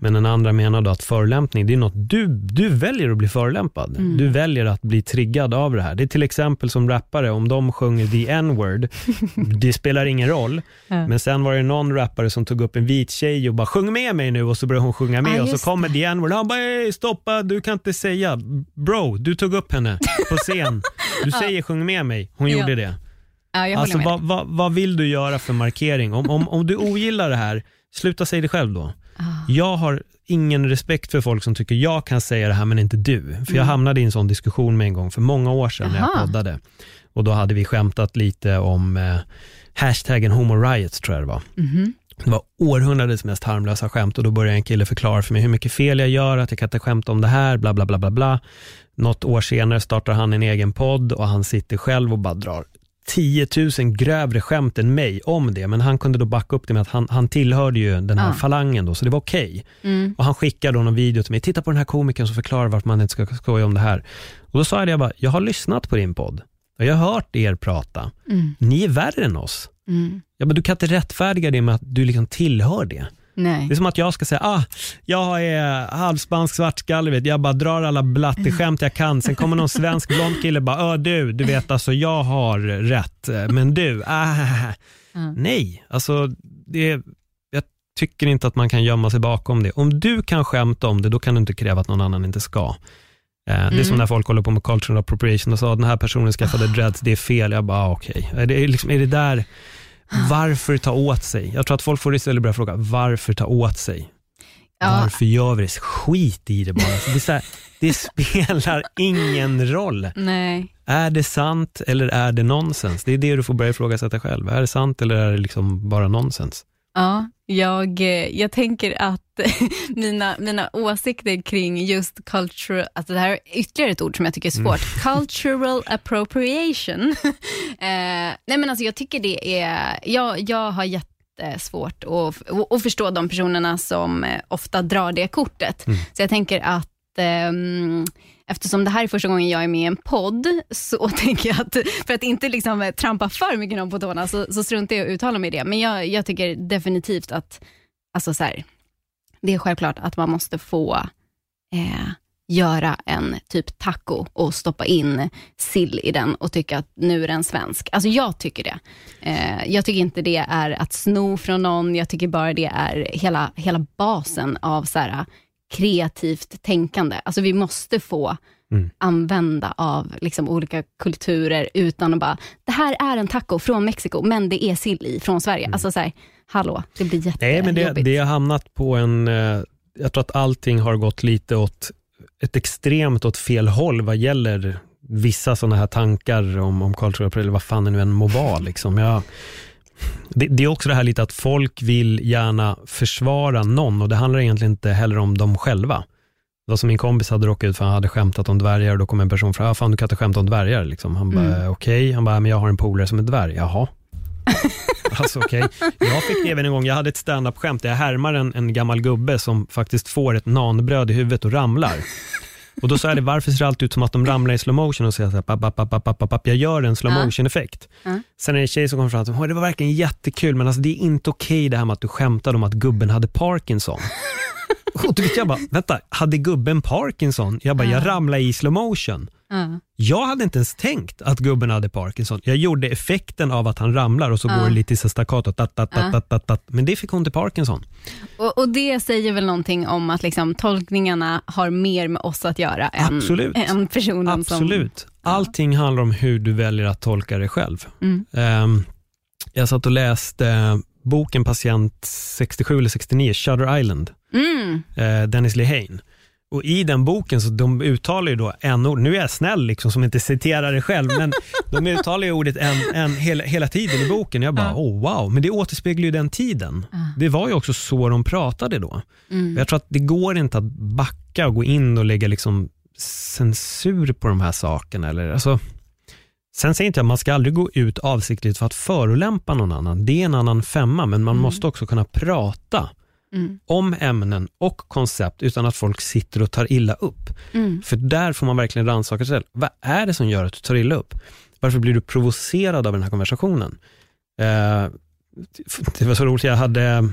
Men den andra menade att förolämpning, det är något du, du väljer att bli förolämpad. Du väljer att bli triggad av det här. Det är till exempel som rappare, om de sjunger the n-word, det spelar ingen roll. Men sen var det någon rappare som tog upp en vit tjej och bara sjung med mig nu och så började hon sjunga med Ah, och så kommer the n-word. Han bara "Ey, stoppa, du kan inte säga. Bro, du tog upp henne på scen. Du säger sjung med mig. Hon gjorde det. Ja, jag Alltså, håller med. vad, vad, vad vill du göra för markering? Om, om, om du ogillar det här, sluta säga det själv då. Ah. Jag har ingen respekt för folk som tycker jag kan säga det här men inte du. För jag hamnade i en sån diskussion med en gång för många år sedan när jag Mm. Aha. poddade. Och då hade vi skämtat lite om eh, hashtaggen homo riots tror jag det var. Mhm. Det var århundradets mest harmlösa skämt och då började en kille förklara för mig hur mycket fel jag gör, att jag kan inte skämta om det här, bla bla bla bla bla. Något år senare startar han en egen podd och han sitter själv och bara drar 10 000 grövre skämt än mig om det, men han kunde då backa upp det med att han, han tillhörde ju den här Ja. falangen då, så det var okej. Mm. Och han skickade då någon video till mig, titta på den här komikern som förklarar varför man inte ska skoja om det här. Och då sa jag det, jag bara, jag har lyssnat på din podd och jag har hört er prata. Mm. Ni är värre än oss. Mm. Ja, men du kan inte rättfärdiga det med att du liksom tillhör det. Nej. Det är som att jag ska säga, ah, jag är halvspansk svartskalle, vet, jag bara drar alla blatteskämt jag kan. Sen kommer någon svensk blond kille och bara, "Ö, du, du vet alltså jag har rätt, men du, ah. Nej, alltså det, jag tycker inte att man kan gömma sig bakom det. Om du kan skämta om det, då kan du inte kräva att någon annan inte ska. Eh, Det är som när folk håller på med cultural appropriation och sa att den här personen skaffade dreads, det är fel. Jag bara, ah, okej. Är, det, liksom, är det där, varför ta åt sig? Jag tror att folk får istället börja fråga, varför ta åt sig? Ja. Varför gör vi det? Skit i det bara. Det, här, det spelar ingen roll. Nej. Är det sant eller är det nonsens? Det är det du får börja ifrågasätta själv. Är det sant eller är det liksom bara nonsens? Ja, jag, eh, jag tänker att mina, mina åsikter kring just cultural, alltså det här är ytterligare ett ord som jag tycker är svårt, cultural appropriation. eh, nej men alltså jag tycker det är, jag, jag har jättesvårt att, att, att förstå de personerna som eh, ofta drar det kortet. Så jag tänker att ehm, Eftersom det här är första gången jag är med i en podd, så tänker jag att, för att inte liksom eh, trampa för mycket någon på tårna, så, så struntar jag i att uttala mig i det. Men jag, jag tycker definitivt att, alltså så här, det är självklart att man måste få eh, göra en typ taco och stoppa in sill i den och tycka att nu är den svensk. Alltså jag tycker det. Eh, jag tycker inte det är att sno från någon, jag tycker bara det är hela, hela basen av så här, kreativt tänkande. Alltså vi måste få använda av liksom olika kulturer utan att bara, det här är en taco från Mexiko, men det är sill i från Sverige. Alltså så här, hallå, det blir jättejobbigt. Nej, men det, det har hamnat på en... eh, Jag tror att allting har gått lite åt ett extremt åt fel håll vad gäller vissa sådana här tankar om, om appropriation, eller vad fan det nu än må vara. Liksom. Jag, det, det är också det här lite att folk vill gärna försvara någon och det handlar egentligen inte heller om dem själva. Det var som min kompis hade råkat ut för han hade skämtat om dvärgar och då kom en person fram, ah, fan du kan inte skämta om dvärgar. Liksom. Han bara, okej, han bara, men jag har en polare som är dvärg. Jaha. Alltså okej. Jag fick det även en gång, jag hade ett stand-up-skämt där jag härmar en, en gammal gubbe som faktiskt får ett nanbröd i huvudet och ramlar. Och då sa jag det, varför ser det alltid ut som att de ramlar i slow motion? Och jag så här, papp, papp, papp, papp, papp, papp. jag gör en slow motion effekt. Sen är det en tjej som kommer fram och säger, det var verkligen jättekul, men alltså, det är inte okej det här med att du skämtade om att gubben hade Parkinson. Och du vet, jag bara, vänta, hade gubben Parkinson? Jag bara, jag ramlade i slow motion. Ja. Jag hade inte ens tänkt att gubben hade Parkinson. Jag gjorde effekten av att han ramlar och så går det lite i staccato, tat, tat, tat, tat, tat, men det fick hon till Parkinson. Och, och det säger väl någonting om att liksom, tolkningarna har mer med oss att göra än, Absolut. än personen som... Absolut. Allting handlar om hur du väljer att tolka det själv. Mm. Ehm, jag satt och läste boken Patient 67 eller 69, Shutter Island, Mm. eh, Dennis Lehane. Och i den boken så de uttalar ju då en ord, nu är jag snäll liksom som inte citerar det själv, men de uttalar ju ordet en, en hela, hela tiden i boken. Jag bara, oh wow, men det återspeglar ju den tiden. Det var ju också så de pratade då. Jag tror att det går inte att backa och gå in och lägga liksom censur på de här sakerna. Eller, alltså, sen säger inte jag att man ska aldrig gå ut avsiktligt för att förolämpa någon annan. Det är en annan femma, men man måste också kunna prata om ämnen och koncept utan att folk sitter och tar illa upp. För där får man verkligen rannsaka sig själv. Vad är det som gör att du tar illa upp? Varför blir du provocerad av den här konversationen? Eh, det var så roligt, jag hade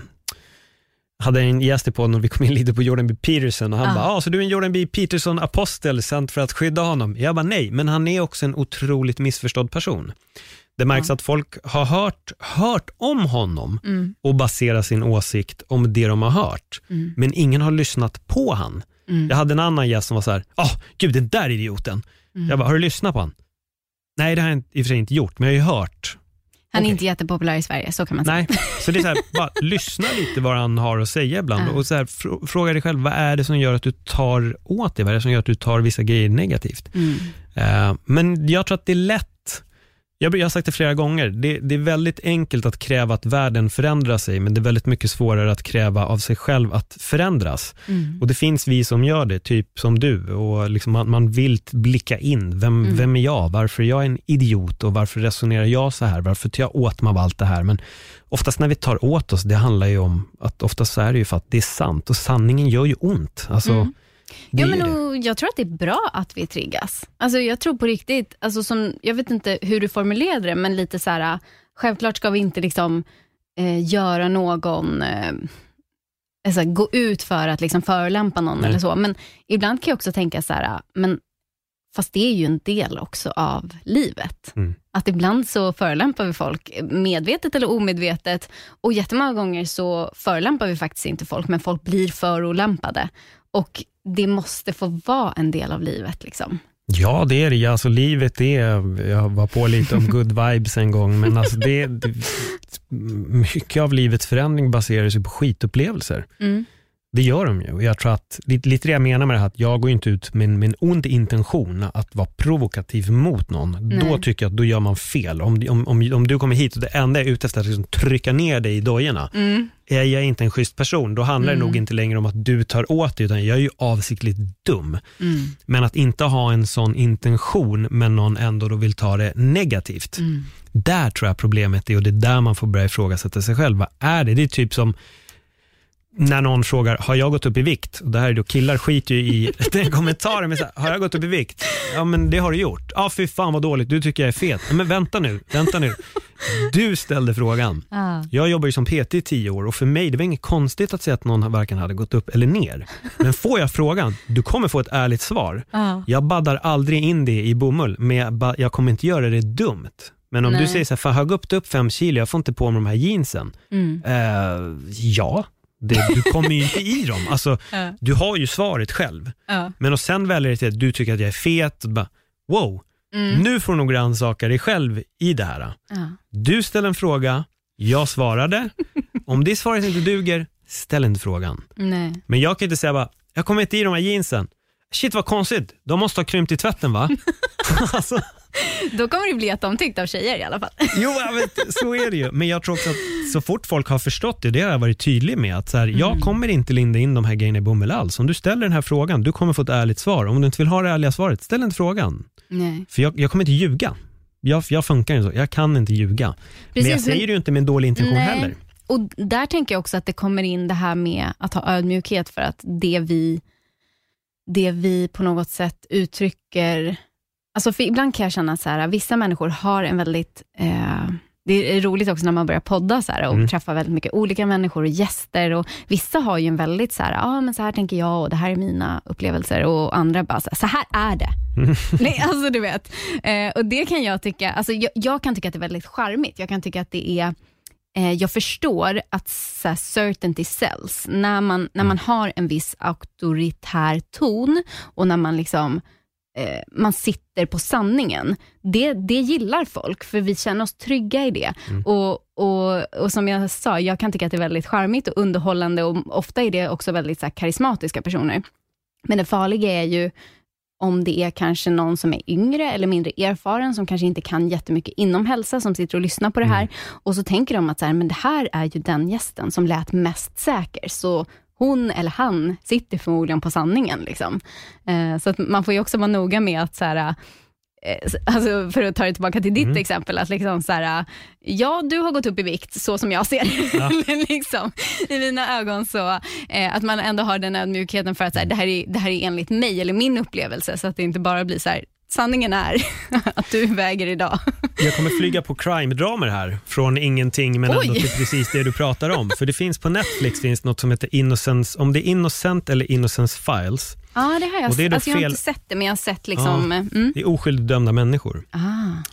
hade en gäst i podden och vi kom in lite på Jordan B. Peterson och han Ah. bara, ah, så du är en Jordan B. Peterson-apostel sänd för att skydda honom? Jag bara, nej, men han är också en otroligt missförstådd person. Det märks att folk har hört, hört om honom och baserar sin åsikt om det de har hört, men ingen har lyssnat på han. Jag hade en annan gäst som var så här, ah, gud den där idioten. Jag bara, har du lyssnat på han? Nej, det har jag i och för sig inte gjort, men jag har ju hört. Han är Okej. inte jättepopulär i Sverige, så kan man säga. Nej, så det är så här, bara lyssna lite vad han har att säga ibland och så här, fr- fråga dig själv, vad är det som gör att du tar åt dig? Vad är det som gör att du tar vissa grejer negativt? Eh, men jag tror att det är lätt, jag, jag har sagt det flera gånger, det, det är väldigt enkelt att kräva att världen förändrar sig, men det är väldigt mycket svårare att kräva av sig själv att förändras. Och det finns vi som gör det, typ som du, och liksom man, man vill blicka in, vem, vem är jag? Varför är jag en idiot och varför resonerar jag så här? Varför tar jag åt mig av allt det här? Men oftast när vi tar åt oss, det handlar ju om att oftast så är det ju för att det är sant och sanningen gör ju ont. Alltså, det Ja, men och, jag tror att det är bra att vi triggas. Alltså, jag tror på riktigt, alltså, som, jag vet inte hur du formulerade det, men lite så här, självklart ska vi inte liksom, eh, göra någon, eh, alltså, gå ut för att liksom, förolämpa någon Nej. eller så, men ibland kan jag också tänka så här, men fast det är ju en del också av livet. Mm. Att ibland så förolämpar vi folk, medvetet eller omedvetet. Och jättemånga gånger så förolämpar vi faktiskt inte folk, men folk blir förolämpade. Och det måste få vara en del av livet. Liksom. Ja, det är det. Alltså, livet är, jag var på lite om good vibes en gång, men alltså det, mycket av livets förändring baserar sig på skitupplevelser. Mm. Det gör de ju. Jag tror att, lite, det jag menar med det här, att jag går inte ut med, en- ond intention att vara provokativ mot någon. Nej. Då tycker jag att då gör man fel. Om, om, om, om du kommer hit och det enda jag är ute efter är att liksom trycka ner dig i dojorna, Mm. är jag inte en schysst person, då handlar det nog inte längre om att du tar åt dig, utan jag är ju avsiktligt dum. Mm. Men att inte ha en sån intention, men någon ändå då vill ta det negativt. Mm. Där tror jag problemet är och det är där man får börja ifrågasätta sig själv. Vad är det? Det är typ som när någon frågar, har jag gått upp i vikt? Och det här är då, killar skiter ju i den kommentaren, men så här, har jag gått upp i vikt? Ja men det har du gjort. Ja fy fan vad dåligt, du tycker jag är fet. Ja, men vänta nu, vänta nu. Du ställde frågan. Ja. Jag jobbar ju som PT i tio år och för mig det var inget konstigt att säga att någon varken hade gått upp eller ner. Men får jag frågan, du kommer få ett ärligt svar. Ja. Jag baddar aldrig in det i bomull, men jag, jag kommer inte göra det dumt. Men om du Nej. säger så här, fan, har jag gått upp fem kilo, jag får inte på mig de här jeansen. Mm. Eh, ja, det, du kommer ju inte i dem. Alltså, Ja. Du har ju svaret själv. Ja. Men och sen väljer det till att du tycker att jag är fet, och bara, wow, Mm. nu får du nog rannsaka dig själv i det här. Ja. Du ställer en fråga, jag svarade. Om det svaret inte duger, ställ inte frågan. Nej. Men jag kan inte säga bara, jag kommer inte i de här jeansen. Shit vad konstigt, de måste ha krympt i tvätten va? alltså, Då kommer det bli jätteomtyckt av tjejer i alla fall. jo, vet, så är det ju. Men jag tror också att så fort folk har förstått det, det har jag varit tydlig med, att så här, jag kommer inte linda in de här grejerna i bomull alls. Om du ställer den här frågan, du kommer få ett ärligt svar. Om du inte vill ha det ärliga svaret, ställ inte frågan. Nej. För jag, jag kommer inte ljuga. Jag, jag funkar inte så, jag kan inte ljuga. men jag Precis, säger men- det ju inte med en dålig intention Nej. heller. Och Där tänker jag också att det kommer in det här med att ha ödmjukhet för att det vi, det vi på något sätt uttrycker... Alltså för ibland kan jag känna så här, vissa människor har en väldigt... Eh, det är roligt också när man börjar podda så här, och Mm. träffa väldigt mycket olika människor och gäster. Och vissa har ju en väldigt så här, ah, men så här tänker jag och det här är mina upplevelser. Och andra bara, så här, så här är det. Nej, alltså du vet. Eh, och det kan jag tycka, alltså jag, jag kan tycka att det är väldigt charmigt. Jag kan tycka att det är eh, jag förstår att så här, certainty sells. När man, när man har en viss auktoritär ton och när man liksom eh, man sitter på sanningen. Det, det gillar folk, för vi känner oss trygga i det. Och, och, och som jag sa, jag kan tycka att det är väldigt charmigt och underhållande och ofta är det också väldigt så här, karismatiska personer. Men det farliga är ju om det är kanske någon som är yngre eller mindre erfaren, som kanske inte kan jättemycket inom hälsa, som sitter och lyssnar på det här. Och så tänker de att så här, men det här är ju den gästen som lät mest säker, så hon eller han sitter förmodligen på sanningen. Liksom. Eh, så att man får ju också vara noga med att så här, Alltså för att ta det tillbaka till ditt exempel, att liksom så här, ja du har gått upp i vikt så som jag ser det. liksom, I mina ögon så, eh, att man ändå har den ödmjukheten för att så här, det, här är, det här är enligt mig eller min upplevelse, så att det inte bara blir så här, sanningen är att du väger idag. Jag kommer flyga på crime-dramer här, från ingenting men Oj. ändå till precis det du pratar om. För det finns på Netflix finns något som heter Innocence, om det är Innocent eller Innocence Files. Ja, det har jag, Och det är alltså, jag har fel- inte sett det, men jag har sett liksom, Ja. mm. Det är oskyldigt dömda människor. ah,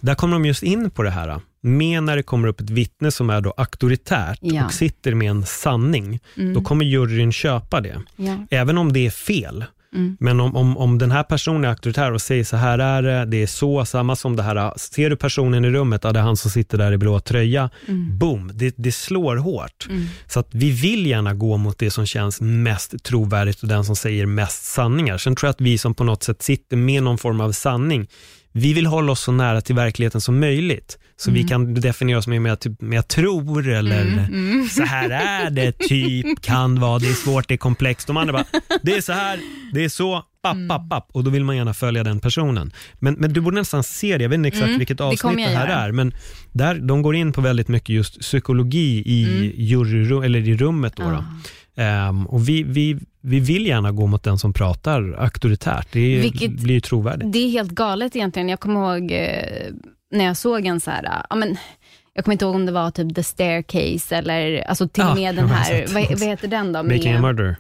Där kommer de just in på det här med när det kommer upp ett vittne som är då auktoritärt Ja. Mm. och sitter med en sanning. Då kommer juryn köpa det. ja. Även om det är fel. Mm. Men om, om, om den här personen är auktoritär och säger så här är det, det är så, samma som det här, ser du personen i rummet, ja, det är han som sitter där i blå tröja, Mm. boom, det, det slår hårt. Så att vi vill gärna gå mot det som känns mest trovärdigt och den som säger mest sanningar. Sen tror jag att vi som på något sätt sitter med någon form av sanning, vi vill hålla oss så nära till verkligheten som möjligt. Så vi kan definiera oss med, med, typ, med jag tror eller så här är det, typ, kan vara, det är svårt, det är komplext. De andra bara, det är så här, det är så, papp, papp, papp. Och då vill man gärna följa den personen. Men, men du borde nästan se det, jag vet inte exakt vilket kommer avsnitt det, jag här göra. är, men där, de går in på väldigt mycket just psykologi i, juryrum, eller i rummet. Då, då. Ehm, och vi, vi, vi vill gärna gå mot den som pratar auktoritärt. Det Vilket- blir ju trovärdigt. Det är helt galet egentligen. Jag kommer ihåg eh, när jag såg en så här, ja, men, jag kommer inte ihåg om det var typ The Staircase eller alltså till och med den här, vad, vad heter den då? Making a Med, murder.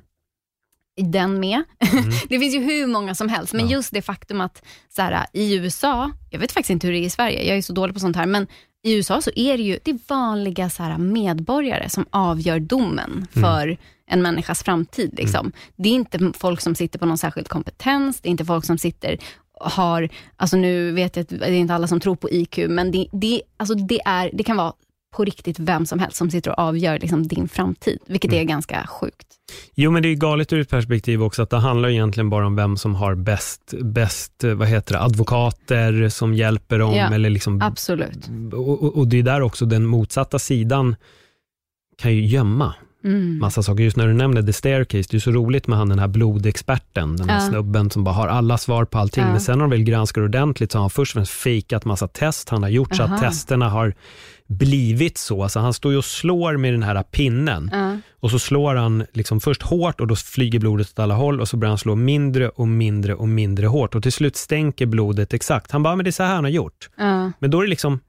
den med. det finns ju hur många som helst, men Mm. Ja. just det faktum att så här, i USA, jag vet faktiskt inte hur det är i Sverige, jag är så dålig på sånt här, men i USA så är det ju det vanliga så här, medborgare som avgör domen Mm. En människas framtid. Liksom. Det är inte folk som sitter på någon särskild kompetens, det är inte folk som sitter och har, alltså nu vet jag att det är inte alla som tror på IQ, men det, det, alltså det, är, det kan vara på riktigt vem som helst som sitter och avgör liksom, din framtid, vilket Mm. är ganska sjukt. Jo, men det är galet ur ett perspektiv också att det handlar egentligen bara om vem som har bäst, bäst vad heter det, advokater som hjälper dem. Ja, eller liksom, Absolut. och, och det är där också den motsatta sidan kan ju gömma Mm. massa saker. Just när du nämnde The Staircase, det är så roligt med han den här blodexperten, den här Ja. snubben som bara har alla svar på allting. Ja. Men sen när de väl granskar ordentligt så har han först och främst fejkat massa test. Han har gjort så Aha. att testerna har blivit så. Alltså han står ju och slår med den här pinnen Ja. och så slår han liksom först hårt och då flyger blodet åt alla håll och så börjar han slå mindre och mindre och mindre hårt och till slut stänker blodet exakt. Han bara, men det är så här han har gjort. Men då är det liksom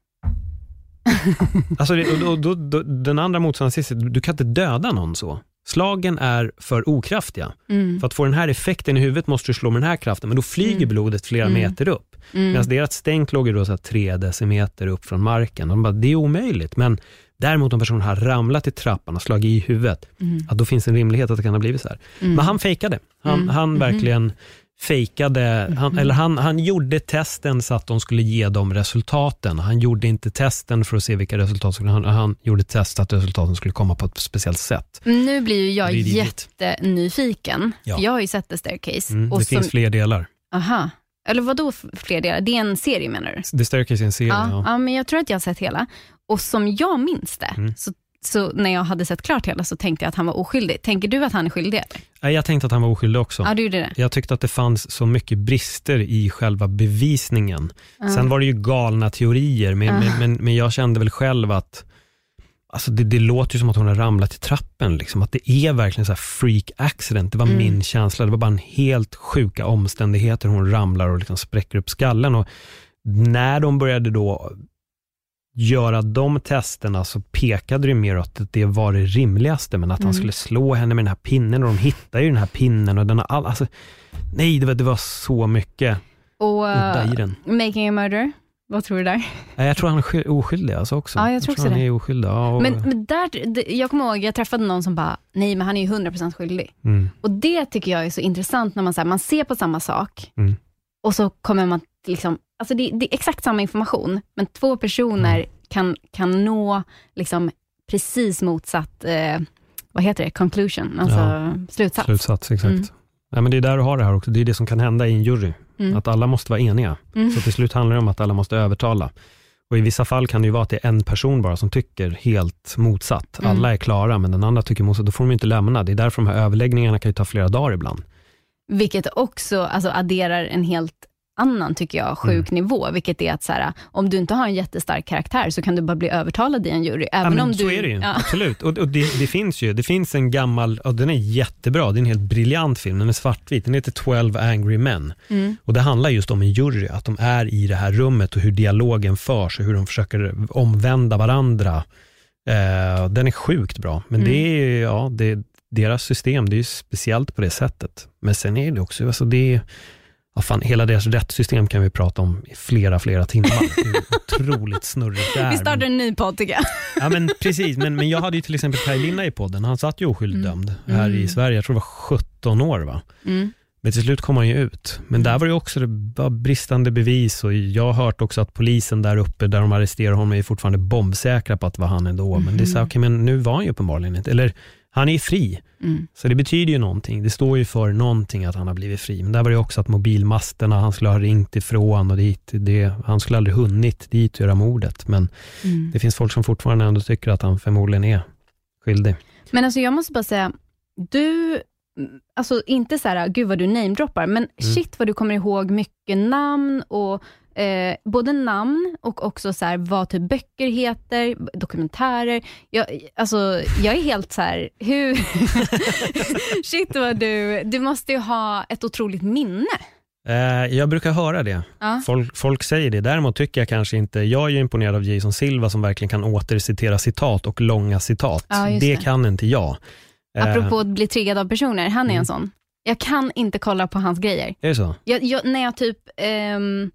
alltså det, och då, då, den andra motståndaren du kan inte döda någon så. Slagen är för okraftiga. Mm. För att få den här effekten i huvudet måste du slå med den här kraften, men då flyger Mm. blodet flera Mm. meter upp. Mm. Medan deras stänk låg ju då så här tre decimeter upp från marken. De bara, det är omöjligt. Men däremot om personen har ramlat i trappan och slagit i huvudet, Mm. då finns en rimlighet att det kan ha blivit så här. Mm. Men han fejkade. Han, Mm. han Mhm. verkligen fejkade, han, Mhm. eller han, han gjorde testen så att de skulle ge dem resultaten. Han gjorde inte testen för att se vilka resultat som han, han gjorde test att resultaten skulle komma på ett speciellt sätt. Nu blir ju jag Det jättenyfiken, Ja. jag har ju sett The Staircase. Mm, och det som, finns fler delar. Aha. Eller vad då fler delar? Det är en serie menar du? The Staircase är en serie. Ja, Ja. ja, men jag tror att jag har sett hela. Och som jag minns det, Mm. så, så när jag hade sett klart hela så tänkte jag att han var oskyldig. Tänker du att han är skyldig? Nej, Jag tänkte att han var oskyldig också. Ja, du gjorde det. Jag tyckte att det fanns så mycket brister i själva bevisningen. Ja. Sen var det ju galna teorier, men, Ja. men, men, men jag kände väl själv att Alltså det, det låter ju som att hon har ramlat i trappen, liksom. att det är verkligen så här freak accident. Det var Mm. min känsla. Det var bara en helt sjuka omständigheter. Hon ramlar och liksom spräcker upp skallen. Och när de började då göra de testerna så pekade det mer åt att det var det rimligaste, men att han Mm. skulle slå henne med den här pinnen och de hittade ju den här pinnen och den har all, alltså, nej, det var, det var så mycket Och uh, i den. Making a Murder, vad tror du där? Jag tror han är sky- oskyldig alltså också. Ja, jag tror också han det. är oskyldig. Ja, och, Men, men där, jag kommer ihåg, jag träffade någon som bara, nej men han är ju 100% skyldig. mm, Och det tycker jag är så intressant när man, så här, man ser på samma sak Mm. och så kommer man liksom, alltså det, det är exakt samma information, men två personer Mm. kan, kan nå liksom precis motsatt, eh, vad heter det, conclusion, alltså Ja. slutsats. slutsats, exakt. Mm. Ja, men det är där du har det här också. Det är det som kan hända i en jury. Mm. Att alla måste vara eniga. Mm. Så till slut handlar det om att alla måste övertala. Och I vissa fall kan det ju vara att det är en person bara som tycker helt motsatt. Mm. Alla är klara, men den andra tycker motsatt. Då får de inte lämna. Det är därför de här överläggningarna kan ju ta flera dagar ibland. Vilket också alltså, adderar en helt annan, tycker jag, sjuk Mm. nivå, vilket är att så här, om du inte har en jättestark karaktär så kan du bara bli övertalad i en jury. Även ja, om så du, är det ju, Ja. absolut. Och, och det, det finns ju, det finns en gammal, och den är jättebra, det är en helt briljant film, den är svartvit, den heter 12 Angry Men. Mm. Och det handlar just om en jury, att de är i det här rummet och hur dialogen förs och hur de försöker omvända varandra. Eh, den är sjukt bra, men Mm. det är ja, det, deras system, det är ju speciellt på det sättet. Men sen är det också, alltså det är, ja, fan, hela deras rättssystem kan vi prata om i flera, flera timmar. Det är otroligt snurrigt där. Vi startar en ny podd tycker jag. Ja men precis, men, men jag hade ju till exempel Kaj Linna i podden, han satt ju oskyldigt Mm. dömd här i Mm. Sverige, jag tror det var 17 år va? Mm. Men till slut kom han ju ut. Men där var det också det bristande bevis och jag har hört också att polisen där uppe, där de arresterar honom, är fortfarande bombsäkra på att det var han ändå. Men det är så här, Mhm. okej, men nu var han ju uppenbarligen inte, eller han är fri. Mm. Så det betyder ju någonting. Det står ju för någonting att han har blivit fri. Men där var det också att mobilmasterna, han skulle ha ringt ifrån och dit. Det, han skulle aldrig hunnit dit och göra mordet. Men Mm. det finns folk som fortfarande ändå tycker att han förmodligen är skyldig. Men alltså jag måste bara säga, du, alltså inte så här, gud vad du namedroppar, men Mm. shit vad du kommer ihåg mycket namn och eh, både namn och också så här, vad typ böcker heter, dokumentärer. Jag, alltså, jag är helt så här, hur... shit vad du, du måste ju ha ett otroligt minne. Eh, jag brukar höra det. Ja. Folk, folk säger det. Däremot tycker jag kanske inte, jag är ju imponerad av Jason Silva som verkligen kan återcitera citat och långa citat. Ja, det det. kan inte jag. Eh, Apropå att bli triggad av personer, han är Mm. en sån. Jag kan inte kolla på hans grejer. Är det så? Jag, jag, när jag typ ehm,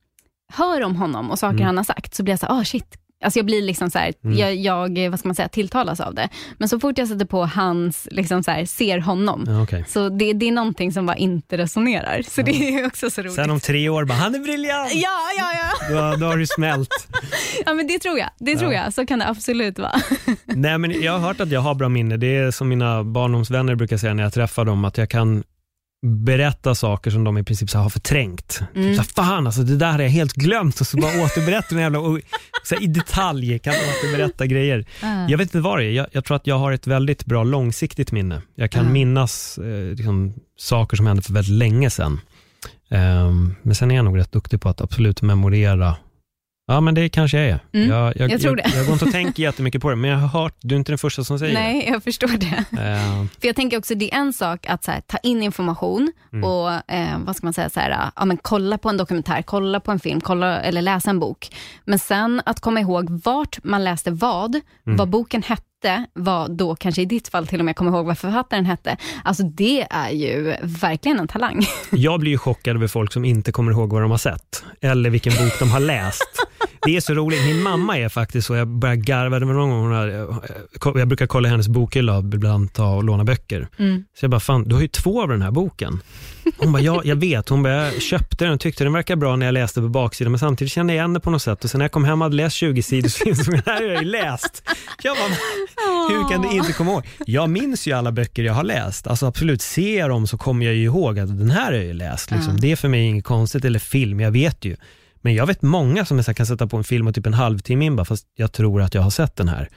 hör om honom och saker Mm. han har sagt, så blir jag så här, oh shit. Alltså jag blir liksom så här, Mm. jag, jag, vad ska man säga, tilltalas av det. Men så fort jag sätter på hans, liksom så här, ser honom, Ja, okej. så det, det är någonting som bara inte resonerar. Så det är också så roligt. Sen om tre år bara, han är briljant! Ja, ja, ja. Då, då har du smält. ja men det tror jag. Det tror jag. Så kan det absolut vara. Nej, men jag har hört att jag har bra minne. Det är som mina barndomsvänner brukar säga när jag träffar dem, att jag kan berätta saker som de i princip så har förträngt. Mm. Typ så här, fan alltså det där har jag helt glömt och så bara återberättar en jävla, och, så här, i detalj kan återberätta grejer. Ah. Jag vet inte vad det är, jag, jag tror att jag har ett väldigt bra långsiktigt minne. Jag kan Ah. minnas eh, liksom, saker som hände för väldigt länge sedan. Ehm, men sen är jag nog rätt duktig på att absolut memorera Ja, men det kanske jag är. Mm, jag, jag, jag tror det. Jag, jag går inte och tänker jättemycket på det, men jag har hört, du är inte den första som säger Nej, jag förstår det. det. Ehm, För jag tänker också, det är en sak att här, ta in information Mm. och eh, vad ska man säga, så här, ja, men kolla på en dokumentär, kolla på en film, kolla, eller läsa en bok. Men sen att komma ihåg vart man läste vad, Mm. vad boken hette, vad då kanske i ditt fall till och med komma ihåg vad författaren hette. Alltså det är ju verkligen en talang. Jag blir ju chockad över folk som inte kommer ihåg vad de har sett, eller vilken bok de har läst. Det är så roligt. Min mamma är faktiskt så, jag börjar garva, det var någon gång hon har, jag brukar kolla hennes bokhylla och ibland ta och låna böcker. Mm. Så jag bara, fan du har ju två av den här boken. Hon bara, ja jag vet. Hon bara, jag köpte den och tyckte den verkar bra när jag läste på baksidan, men samtidigt kände jag igen det på något sätt. Och sen när jag kom hem och hade läst 20 sidor så insåg jag, det här har jag ju läst. Jag bara, hur kan du inte komma ihåg? Jag minns ju alla böcker jag har läst. Alltså absolut, ser jag dem så kommer jag ju ihåg att den här har jag ju läst. Liksom. Det är för mig inget konstigt, eller film, jag vet ju. Men jag vet många som är så här, kan sätta på en film och typ en halvtimme in bara, fast jag tror att jag har sett den här.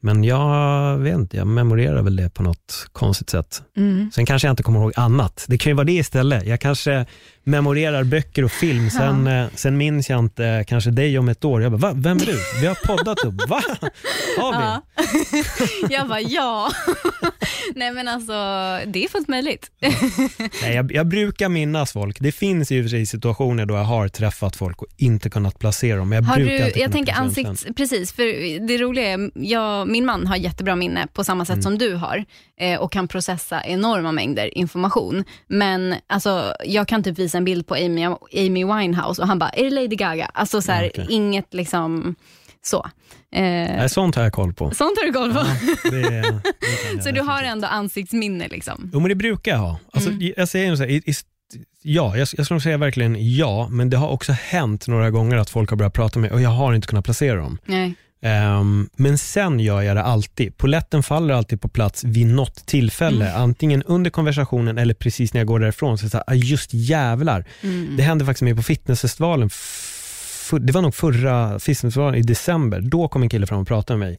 Men jag vet inte, jag memorerar väl det på något konstigt sätt. Mm. Sen kanske jag inte kommer ihåg annat. Det kan ju vara det istället. Jag kanske memorerar böcker och film, sen, eh, sen minns jag inte kanske dig om ett år. Jag bara, Va? vem är du? Vi har poddat upp. Va? Har vi? Ja. jag bara, ja. Nej men alltså, det är fullt möjligt. Nej, jag, jag brukar minnas folk. Det finns och för sig situationer då jag har träffat folk och inte kunnat placera dem. Men jag Har brukar du, alltid jag tänker ansikts, sen. precis, för det roliga är, jag, min man har jättebra minne på samma sätt Mm. som du har eh, och kan processa enorma mängder information. Men alltså, jag kan typ visa en bild på Amy, Amy Winehouse och han bara, är det Lady Gaga? Alltså så här, Ja, okej. inget liksom så. Eh, Nej, sånt har jag koll på. sånt har du koll på. Det, det jag Så du har ändå ansiktsminne liksom. Jo, men det brukar jag ha. Alltså, Mm. Jag säger så här, i, i, ja, jag, jag skulle säga verkligen ja, men det har också hänt några gånger att folk har börjat prata med mig och jag har inte kunnat placera dem. Nej. Ehm, men sen gör jag det alltid. Poletten faller alltid på plats vid något tillfälle. Mm. Antingen under konversationen eller precis när jag går därifrån. Så det så här, "Ah, just jävlar. Mm. Det hände faktiskt med på fitnessfestivalen för, det var nog förra fitnessfestivalen i december. Då kom en kille fram och pratade med mig.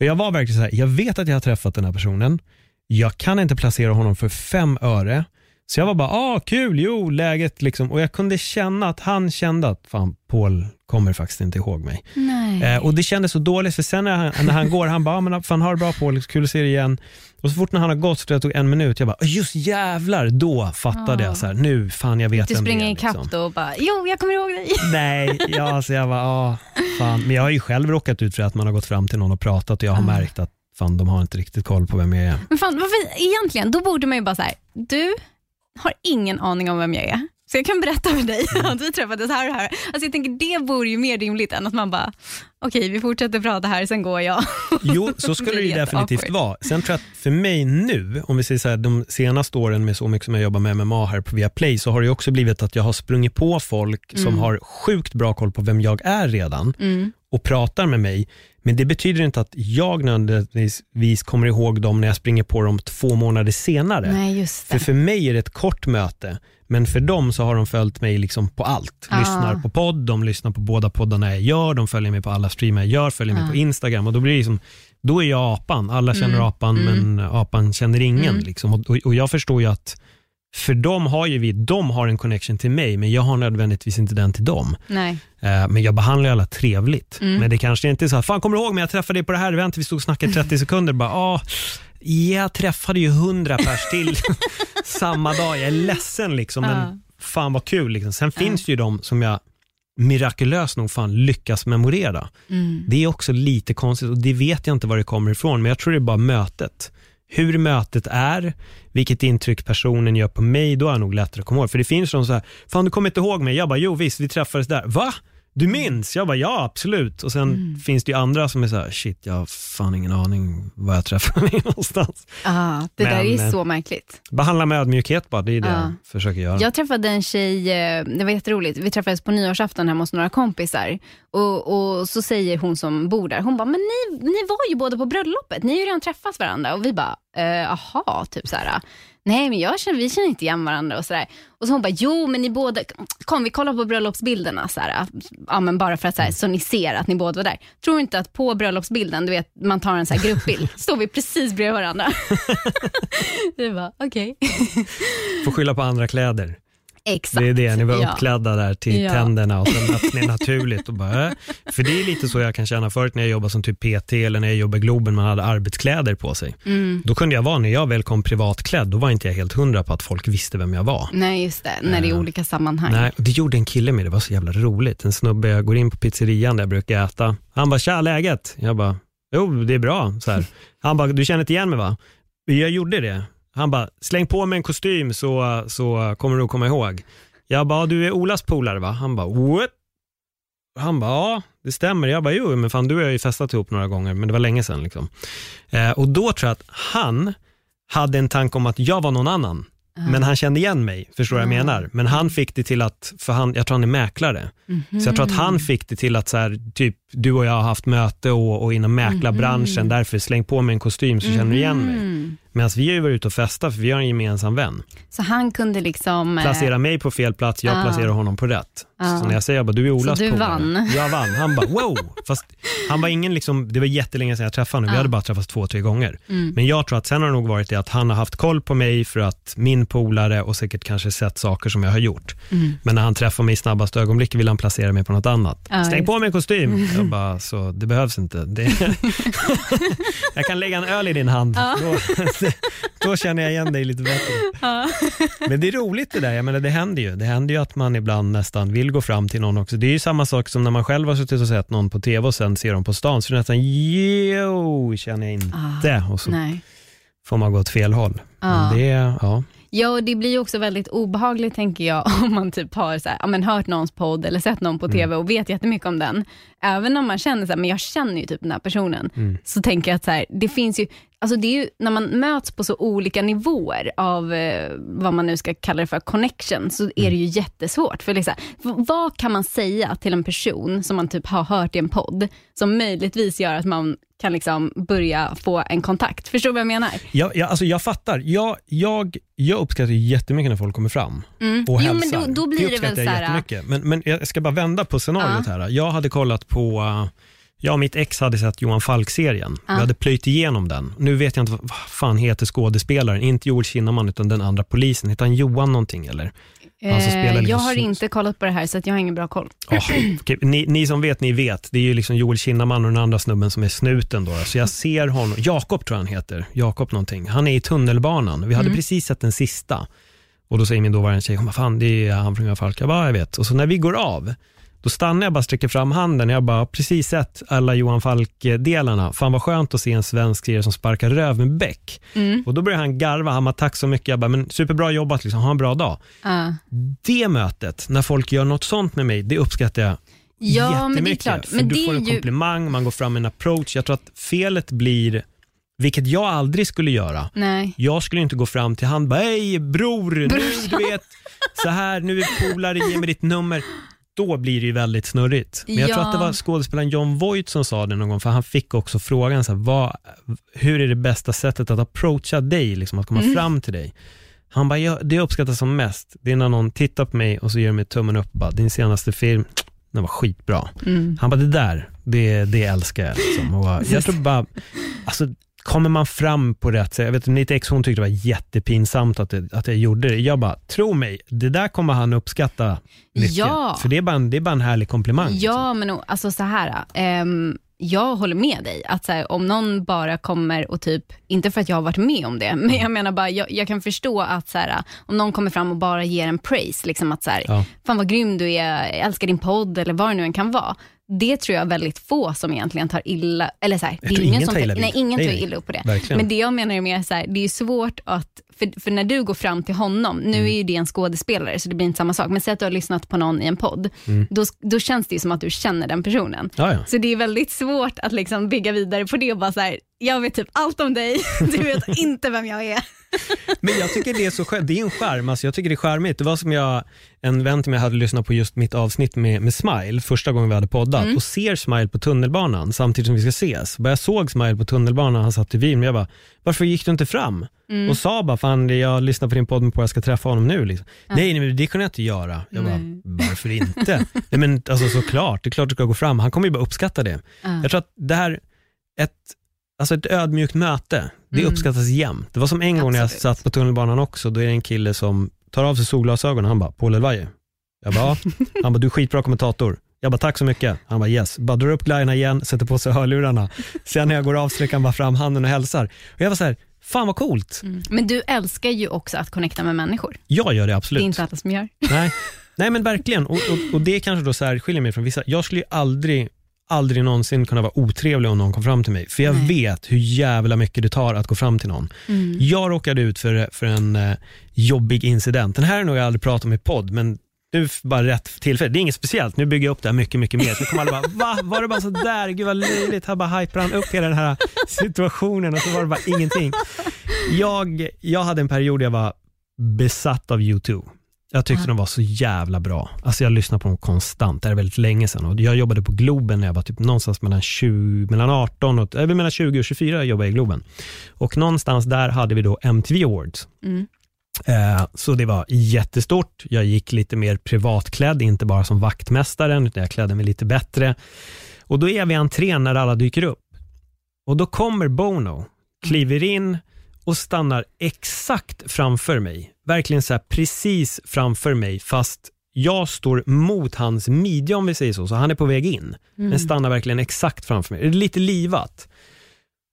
Och jag var verkligen så här, jag vet att jag har träffat den här personen. Jag kan inte placera honom för fem öre. Så jag var bara, ah kul, jo läget liksom. Och jag kunde känna att han kände att, fan Paul kommer faktiskt inte ihåg mig. Nej. Eh, och det kändes så dåligt för sen när han, när han går, han bara, ah, men fan ha det bra Paul, kul att se dig igen. Och så fort när han har gått, så det tog en minut, jag bara, just jävlar, då fattade Ah. jag så här, nu fan jag vet Du vem det är, springer ikapp liksom. då och bara, jo jag kommer ihåg dig. Nej, ja, alltså jag bara, ah, fan. Men jag har ju själv råkat ut för att man har gått fram till någon och pratat och jag har Ah. märkt att fan de har inte riktigt koll på vem jag är. Men fan, varför, egentligen, då borde man ju bara så här, du har ingen aning om vem jag är. Så jag kan berätta för dig Mm. att vi träffades här och här. Alltså jag tänker det vore ju mer rimligt än att man bara, okej vi fortsätter prata här, sen går jag. Jo, så skulle det det definitivt awkward. vara. Sen tror jag att för mig nu, om vi säger så här, de senaste åren med så mycket som jag jobbar med MMA här på Viaplay, så har det också blivit att jag har sprungit på folk som har sjukt bra koll på vem jag är redan Mm. och pratar med mig. Men det betyder inte att jag nödvändigtvis kommer ihåg dem när jag springer på dem två månader senare. Nej just För det. för mig är det ett kort möte, men för dem så har de följt mig liksom på allt. Ah. Lyssnar på podd, de lyssnar på båda poddarna jag gör, de följer mig på alla streamar jag gör, följer mig Ah. på Instagram och då blir det liksom, då är jag apan. Alla känner Mm. apan, men apan känner ingen. Mm. Liksom. Och, och, och jag förstår ju att för dem har ju vi, de har en connection till mig, men jag har nödvändigtvis inte den till dem. Nej. Eh, men jag behandlar alla trevligt. Mm. Men det kanske inte är så här, fan kommer du ihåg mig, jag träffade dig på det här eventet, vi stod och snackade i 30 sekunder. Bara, ah, jag träffade ju 100 pers till samma dag, jag är ledsen liksom, men Ja. fan vad kul. Liksom. Sen finns det ju de som jag mirakulöst nog fan lyckas memorera. Mm. Det är också lite konstigt och det vet jag inte var det kommer ifrån, men jag tror det är bara mötet hur mötet är, vilket intryck personen gör på mig, då är jag nog lättare att komma ihåg. För det finns de så här, fan du kommer inte ihåg mig? Jag bara, jo visst, vi träffades där. Va? Du minns? Jag bara, ja absolut. Och sen finns det ju andra som är så här, shit, jag har fan ingen aning var jag träffade mig någonstans. Ah, det där Men, är eh, så märkligt. Behandla med ödmjukhet bara, det är det Ja. jag försöker göra. Jag träffade en tjej, eh, det var jätteroligt, vi träffades på nyårsafton hemma hos några kompisar. Och, och så säger hon som bor där, hon bara, men ni, ni var ju båda på bröllopet, ni har ju redan träffat varandra. Och vi bara, eh, aha, typ så här. Nej men jag känner, vi känner inte igen varandra och sådär. Och så hon bara, jo men ni båda, kom vi kollar på bröllopsbilderna så här. Ja men bara för att så, här, så ni ser att ni båda var där. Tror inte att på bröllopsbilden, du vet man tar en så här gruppbild, står vi precis bredvid varandra. vi bara, okej. Får skylla på andra kläder. Exakt. Det är det, ni var Ja. uppklädda där till Ja. tänderna och sen ni naturligt. Och bara, äh. För det är lite så jag kan känna förut när jag jobbade som typ PT eller när jag jobbade i Globen, man hade arbetskläder på sig. Mm. Då kunde jag vara, när jag väl kom privatklädd, då var inte jag helt hundra på att folk visste vem jag var. Nej just det, när det är Eh, olika sammanhang. Nej, det gjorde en kille med, det var så jävla roligt. En snubbe, jag går in på pizzerian där jag brukar äta. Han bara, tja läget? Jag bara, jo det är bra. Så här. Han bara, du känner inte igen mig va? Jag gjorde det. Han bara, släng på mig en kostym så, så kommer du att komma ihåg. Jag bara, du är Olas polare va? Han bara, what? Han bara, ja det stämmer. Jag bara, jo men fan du och jag har ju festat ihop några gånger, men det var länge sedan. Liksom. Eh, och då tror jag att han hade en tanke om att jag var någon annan. Men han kände igen mig, förstår vad jag menar? Men han fick det till att, för han, jag tror han är mäklare, så jag tror att han fick det till att så här, typ, du och jag har haft möte och, och inom mäklarbranschen, därför släng på mig en kostym så känner du igen mig. Medan vi har ju varit ute och festat för vi har en gemensam vän. Så han kunde liksom... eh, Placera mig på fel plats, jag Ah. placerar honom på rätt. Ah. Så när jag säger bara, du är Olas Så du polare. vann. Jag vann. Han bara, wow. Fast han var ingen, liksom, det var jättelänge sedan jag träffade honom, vi Ah. hade bara träffats två, tre gånger. Mm. Men jag tror att sen har det nog varit det att han har haft koll på mig för att min polare och säkert kanske sett saker som jag har gjort. Men när han träffar mig i snabbaste ögonblick vill han placera mig på något annat. Släng just på mig en kostym. Jag bara, så det behövs inte. Det... jag kan lägga en öl i din hand. Då, då känner jag igen dig lite bättre. Men det är roligt det där, jag menar det händer ju. Det händer ju att man ibland nästan vill gå fram till någon också. Det är ju samma sak som när man själv har suttit och sett någon på tv och sen ser dem på stan, så det är nästan jo, känner jag inte. Och så Nej. får man gå åt fel håll. Ja. Men det, ja. Ja, och det blir ju också väldigt obehagligt tänker jag om man typ har så här, ja, men hört någons podd eller sett någon på TV och vet jättemycket om den. Även om man känner så här, men jag känner ju typ den här personen, så tänker jag att så här, det finns ju, alltså det är ju när man möts på så olika nivåer av eh, vad man nu ska kalla det för connection, så är det ju jättesvårt. För liksom, vad kan man säga till en person som man typ har hört i en podd, som möjligtvis gör att man kan liksom börja få en kontakt? Förstår du vad jag menar? Jag, jag, alltså jag fattar. Jag, jag, jag uppskattar jättemycket när folk kommer fram och Mm. Jo, men hälsar. då- då blir det väl uppskattar så här-. Men, men jag ska bara vända på scenariot här. Jag hade kollat på, jag och mitt ex hade sett Johan Falk-serien. Vi hade plöjt igenom den. Nu vet jag inte vad, fan heter skådespelaren, inte Joel Kinnaman utan den andra polisen. Heter han Johan någonting eller? Eh, liksom jag har inte kollat på det här, så att jag har ingen bra koll. Ja, okej, ni, ni som vet, ni vet. Det är ju liksom Joel Kinnaman och den andra snubben som är snuten då. Så jag ser honom, Jakob tror jag han heter, Jakob någonting. Han är i tunnelbanan. Vi hade precis sett den sista. Och då säger min dåvarande tjej, vad fan det är han från Falk. Jag bara, jag vet. Och så när vi går av, då stannar jag bara sträcker fram handen. Jag bara, precis sett alla Johan Falk-delarna. Fan vad skönt att se en svensk serie som sparkar röv med Beck. Och då börjar han garva, han bara, tack så mycket. Jag bara, men superbra jobbat, liksom. ha en bra dag. Ja. Det mötet, när folk gör något sånt med mig, det uppskattar jag Ja, men det är klart. För Men du får en ju- komplimang, man går fram med en approach. Jag tror att felet blir, vilket jag aldrig skulle göra, Nej. jag skulle inte gå fram till han bara, hej bror, nu du vet, så här, nu är vi polare, ge mig ditt nummer. Då blir det ju väldigt snurrigt. Men jag tror Ja. att det var skådespelaren John Voight som sa det någon gång, för han fick också frågan, så här, vad, hur är det bästa sättet att approacha dig, liksom, att komma Mm. fram till dig? Han bara, ja, det jag uppskattar som mest, det är när någon tittar på mig och så ger mig tummen upp och bara, din senaste film, den var skitbra. Mm. Han bara, det där, det, det älskar jag. Liksom. Och jag tror bara, alltså, kommer man fram på rätt sätt, jag vet mitt ex hon tyckte det var jättepinsamt att, det, att jag gjorde det. Jag bara, tro mig, det där kommer han uppskatta mycket. Ja. För det är, bara en, det är bara en härlig komplimang. liksom. Ja, men o- alltså så här. ehm, jag håller med dig. Att så här, om någon bara kommer och typ, inte för att jag har varit med om det, men jag menar bara, jag, jag kan förstå att så här, om någon kommer fram och bara ger en praise, liksom att så här, Ja. fan vad grym du är, jag älskar din podd eller vad det nu än kan vara. Det tror jag väldigt få som egentligen tar illa, eller så här, det är ingen ingen som tar illa nej, ingen tar illa upp på det. Verkligen. Men det jag menar är mer så här, det är svårt att, för, för när du går fram till honom, nu Mm. är ju det en skådespelare så det blir inte samma sak, men säg att du har lyssnat på någon i en podd, Mm. då, då känns det ju som att du känner den personen. Ja, ja. Så det är väldigt svårt att liksom bygga vidare på det och bara så här, jag vet typ allt om dig, du vet inte vem jag är. Men jag tycker det är så skär- det är en skärm, alltså jag tycker det är charmigt. Det var som jag, en vän till mig hade lyssnat på just mitt avsnitt med, med Smile, första gången vi hade poddat, Mm. och ser Smile på tunnelbanan samtidigt som vi ska ses. Bara jag såg Smile på tunnelbanan, han satt i bilen, men jag bara, varför gick du inte fram? Mm. Och sa bara, fan jag lyssnar på din podd på jag ska träffa honom nu. Liksom. Nej, nej, men det kunde jag inte göra. Jag bara, varför inte? nej, men alltså såklart, det är klart du ska gå fram. Han kommer ju bara uppskatta det. Jag tror att det här, ett, alltså ett ödmjukt möte, det Mm. uppskattas jämt. Det var som en gång när jag Absolut. satt på tunnelbanan också, då är det en kille som tar av sig solglasögonen och han bara, Paul Elvaje. Jag bara, ja. Han bara, du är skitbra kommentator. Jag bara, tack så mycket. Han bara, yes. Bara drar upp glajjorna igen, sätter på sig hörlurarna. Sen när jag går av sträcker han bara fram handen och hälsar. Och jag var så här, fan vad coolt. Men du älskar ju också att connecta med människor. Jag gör det Det absolut. är inte alla som gör. Nej. Nej men verkligen, och, och, och det kanske då särskiljer mig från vissa. Jag skulle ju aldrig, aldrig någonsin kunna vara otrevlig om någon kom fram till mig, för jag Nej. vet hur jävla mycket det tar att gå fram till någon. Jag råkade ut för, för en eh, jobbig incident. Den här har nog jag aldrig pratat om i podd, men nu bara rätt tillfälle. Det är inget speciellt, nu bygger jag upp det här mycket, mycket mer. Så kommer alla bara, va? Var det bara så där? Gud vad löjligt. Här bara hypar han upp hela den här situationen och så var det bara ingenting. Jag, jag hade en period där jag var besatt av U2. Jag tyckte de var så jävla bra. Alltså jag lyssnade på dem konstant, det är väldigt länge sedan. Och jag jobbade på Globen när jag var typ någonstans mellan, 20, mellan 18 och, eller mellan 20 och 24 jobbade jag i Globen. Och någonstans där hade vi då MTV Awards. Mm. Eh, så det var jättestort. Jag gick lite mer privatklädd, inte bara som vaktmästaren, utan jag klädde mig lite bättre. Och då är vi i entrén när alla dyker upp. Och då kommer Bono, kliver in och stannar exakt framför mig. Verkligen så precis framför mig, fast jag står mot hans midja om vi säger så, så han är på väg in. Men stannar verkligen exakt framför mig. Det är lite livat.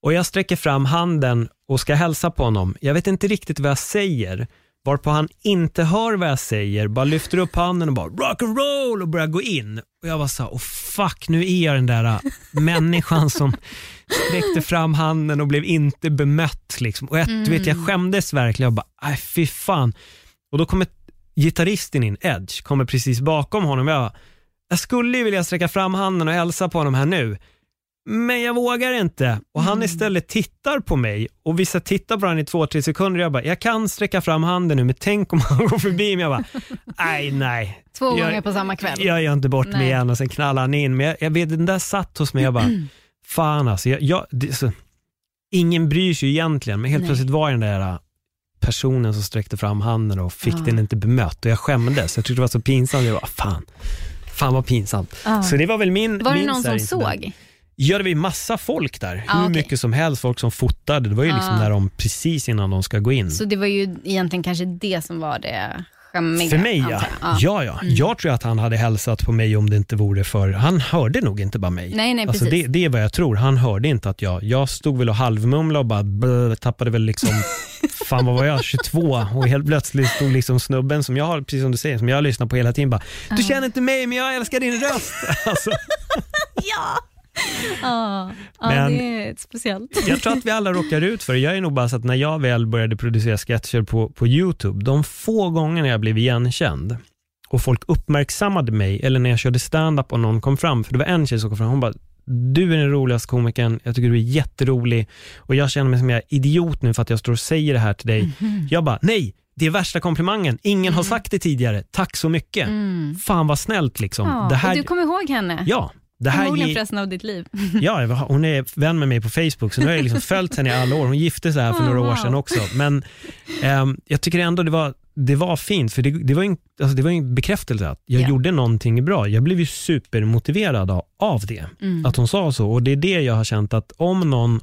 Och jag sträcker fram handen och ska hälsa på honom. Jag vet inte riktigt vad jag säger, varpå han inte hör vad jag säger, bara lyfter upp handen och bara rock and roll och börjar gå in. Och jag var så här, oh fuck, nu är jag den där äh, människan som sträckte fram handen och blev inte bemött. Liksom. Och jag, du vet, jag skämdes verkligen. Jag bara, nej fy fan. Och då kommer gitarristen in, Edge, kommer precis bakom honom. Jag, jag skulle ju vilja sträcka fram handen och hälsa på honom här nu. Men jag vågar inte. Och han istället tittar på mig och vissa tittar på honom i två, tre sekunder. Jag bara, jag kan sträcka fram handen nu, men tänk om han går förbi mig. Jag bara, nej, nej. Två Jag- gånger på samma kväll. Jag gör inte bort mig Nej. igen och sen knallar han in. Men jag, jag vet, den där satt hos mig. Jag bara, fan alltså. Jag, jag, det, så, ingen bryr sig egentligen, men helt Nej. plötsligt var jag den där äh, personen som sträckte fram handen och fick Ja. den inte bemött och jag skämdes. Jag tyckte det var så pinsamt. Jag bara, fan. Fan vad pinsamt. Ja. Så det var väl min Var det min någon som såg? Ja, det var ju massa folk där. Ah, Hur okej. mycket som helst. Folk som fotade. Det var ju liksom Ah. när de, precis innan de ska gå in. Så det var ju egentligen kanske det som var det skämmiga. För mig ja. ja. Ja, Mm. Jag tror att han hade hälsat på mig om det inte vore för... Han hörde nog inte bara mig. Nej, nej, alltså, det, precis. det är vad jag tror. Han hörde inte att jag... Jag stod väl och halvmumlade och bara blö, tappade väl liksom... fan vad var jag? 22 och helt plötsligt stod liksom snubben som jag har, precis som du säger, som jag har lyssnat på hela tiden bara Du känner inte mig men jag älskar din röst. alltså, Ja, ja Men- det är speciellt. jag tror att vi alla råkar ut för det. Jag är nog bara så att när jag väl började producera sketcher på, på YouTube, de få gångerna jag blev igenkänd och folk uppmärksammade mig, eller när jag körde stand-up och någon kom fram, för det var en tjej som kom fram, hon bara du är den roligaste komikern, jag tycker du är jätterolig och jag känner mig som jag är idiot nu för att jag står och säger det här till dig. Jag bara, nej, det är värsta komplimangen. Ingen har sagt det tidigare. Tack så mycket. Fan vad snällt liksom. Ja, här, du kommer ihåg henne? ja, det här Förmodligen för resten av ditt liv. Ja, hon är vän med mig på Facebook, så nu har jag liksom följt henne i alla år. Hon gifte sig här för Oh, några år sedan också. Men ehm, jag tycker ändå det var, det var fint, för det, det, var en, alltså det var en bekräftelse att jag Ja. gjorde någonting bra. Jag blev ju supermotiverad av, av det, Mm. att hon sa så. Och det är det jag har känt att om någon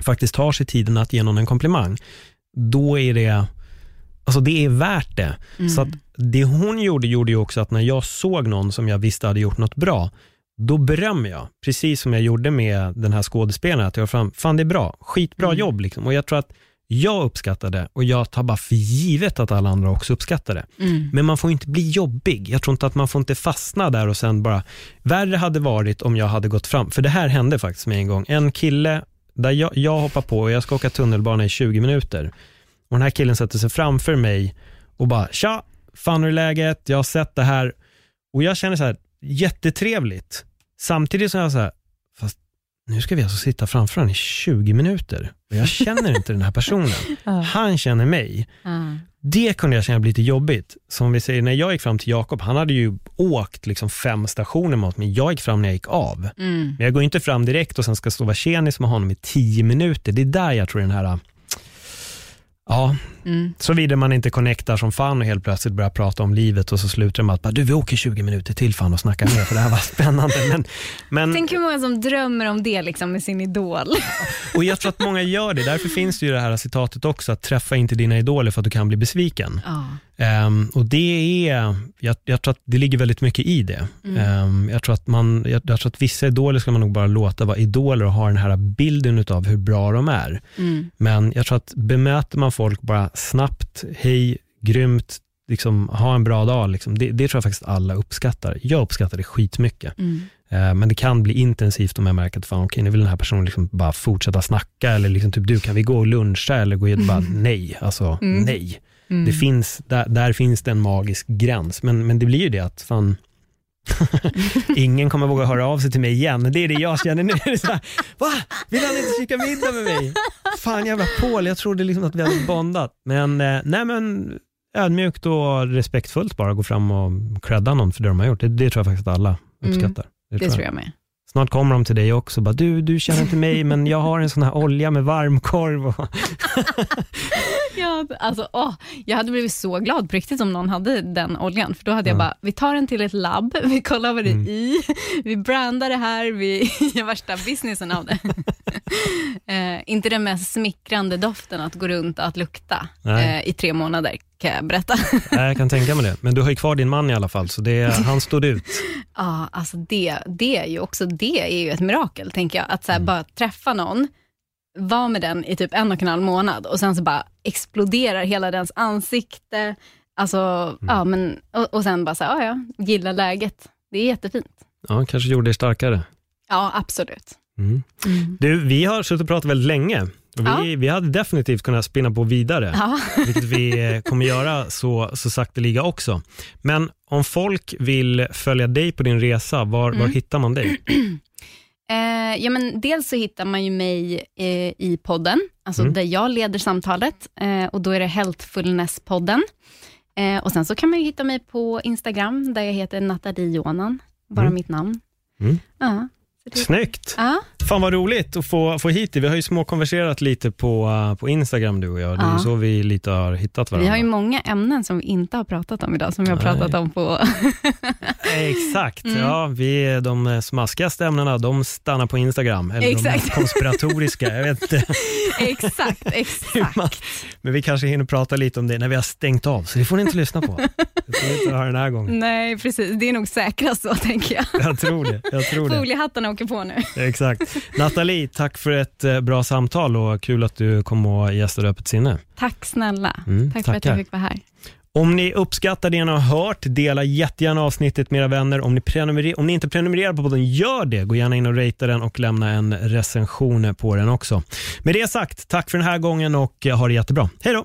faktiskt tar sig tiden att ge någon en komplimang, då är det Alltså det är värt det. Mm. Så att det hon gjorde, gjorde ju också att när jag såg någon som jag visste hade gjort något bra, då berömmer jag, precis som jag gjorde med den här skådespelaren, att jag fram, fan det är bra, skitbra Mm. jobb liksom. Och jag tror att Jag uppskattar det och jag tar bara för givet att alla andra också uppskattar det. Men man får inte bli jobbig. Jag tror inte att man får inte fastna där och sen bara... Värre hade varit om jag hade gått fram, för det här hände faktiskt med en gång. En kille, där jag, jag hoppar på och jag ska åka tunnelbana i 20 minuter. Och den här killen sätter sig framför mig och bara, tja, fan hur är läget? Jag har sett det här. Och jag känner så här, jättetrevligt. Samtidigt som jag så här, fast nu ska vi alltså sitta framför honom i 20 minuter. Och jag känner inte den här personen. Han känner mig. Det kunde jag känna bli lite jobbigt. Som vi säger, när jag gick fram till Jakob, han hade ju åkt liksom fem stationer mot mig. Jag gick fram när jag gick av. Men jag går inte fram direkt och sen ska stå och vara tjenis med honom i tio minuter. Det är där jag tror den här Ja, såvida man inte connectar som fan och helt plötsligt börjar prata om livet och så slutar det med att du vi åker 20 minuter till fan och snackar mer för det här var spännande. Men, men, Tänk hur många som drömmer om det liksom med sin idol. och jag tror att många gör det, därför finns det ju det här citatet också, att träffa inte dina idoler för att du kan bli besviken. Ja. Ehm, och det är, jag, jag tror att det ligger väldigt mycket i det. Ehm, jag, tror att man, jag, jag tror att vissa idoler ska man nog bara låta vara idoler och ha den här bilden av hur bra de är. Men jag tror att bemöter man folk bara snabbt, hej, grymt, liksom, ha en bra dag, liksom, det, det tror jag faktiskt alla uppskattar. Jag uppskattar det skitmycket. Eh, Men det kan bli intensivt om jag märker att fan, okej, nu vill den här personen liksom bara fortsätta snacka eller liksom typ, du kan vi gå och luncha eller gå och bara nej, alltså nej. Det finns, där, där finns det en magisk gräns, men, men det blir ju det att fan, ingen kommer våga höra av sig till mig igen. Det är det jag känner nu. Det så här, Va? Vill han inte käka middag med mig? Fan jävla Paul, jag trodde liksom att vi hade bondat. Men, eh, nej men ödmjukt och respektfullt bara gå fram och credda någon för det de har gjort. Det, det tror jag faktiskt att alla uppskattar. Det tror jag med. Snart kommer de till dig också. Bara, du, du känner inte mig, men jag har en sån här olja med varmkorv. Och, Ja, alltså, åh, jag hade blivit så glad på riktigt om någon hade den oljan. För då hade jag bara, vi tar den till ett labb, vi kollar vad det är i, vi brandar det här, vi gör värsta businessen av det. eh, inte den mest smickrande doften att gå runt och att lukta eh, i tre månader, kan jag berätta. Jag kan tänka mig det. Men du har ju kvar din man i alla fall, så det, han stod ut. Ja, alltså det, det är ju också det är ju ett mirakel, tänker jag. Att så här, bara träffa någon, vara med den i typ en och en halv månad och sen så bara exploderar hela dens ansikte. Alltså, ja, men, och, och sen bara så här, ja, ja, gilla läget. Det är jättefint. Ja, kanske gjorde dig starkare. Ja, absolut. Du, vi har suttit och pratat väldigt länge. Vi, vi hade definitivt kunnat spinna på vidare, Ja. vilket vi eh, kommer göra så, så sakteliga också. Men om folk vill följa dig på din resa, var, var hittar man dig? Eh, ja, men dels så hittar man ju mig eh, i podden, alltså Mm. där jag leder samtalet eh, och då är det Healthfulness-podden. Eh, och sen så kan man ju hitta mig på Instagram där jag heter Nathalie Jonan, bara mitt namn. Mm. Ja, det, Snyggt! ja, Fan vad roligt att få, få hit dig. Vi har ju småkonverserat lite på, uh, på Instagram du och jag. Det är Ja. så vi lite har hittat varandra. vi har ju många ämnen som vi inte har pratat om idag, som vi har pratat om på... Exakt, Mm. ja, vi, de smaskigaste ämnena de stannar på Instagram. Eller de Exakt. konspiratoriska, jag vet inte. exakt, exakt. Men vi kanske hinner prata lite om det när vi har stängt av, så det får ni inte lyssna på. Det får ni inte höra den här gången. Nej, precis. Det är nog säkrast så, tänker jag. Jag tror det. Jag tror det. Foliehattarna åker på nu. Exakt. Nathalie, tack för ett eh, bra samtal och kul att du kom och gästade Öppet sinne. Tack snälla. Mm, Tack för att tackar. jag fick vara här. Om ni uppskattar det ni har hört, dela jättegärna avsnittet med era vänner. Om ni, prenumerer- om ni inte prenumererar på podden, gör det. Gå gärna in och ratea den och lämna en recension på den också. Med det sagt, tack för den här gången och eh, ha det jättebra. Hej då!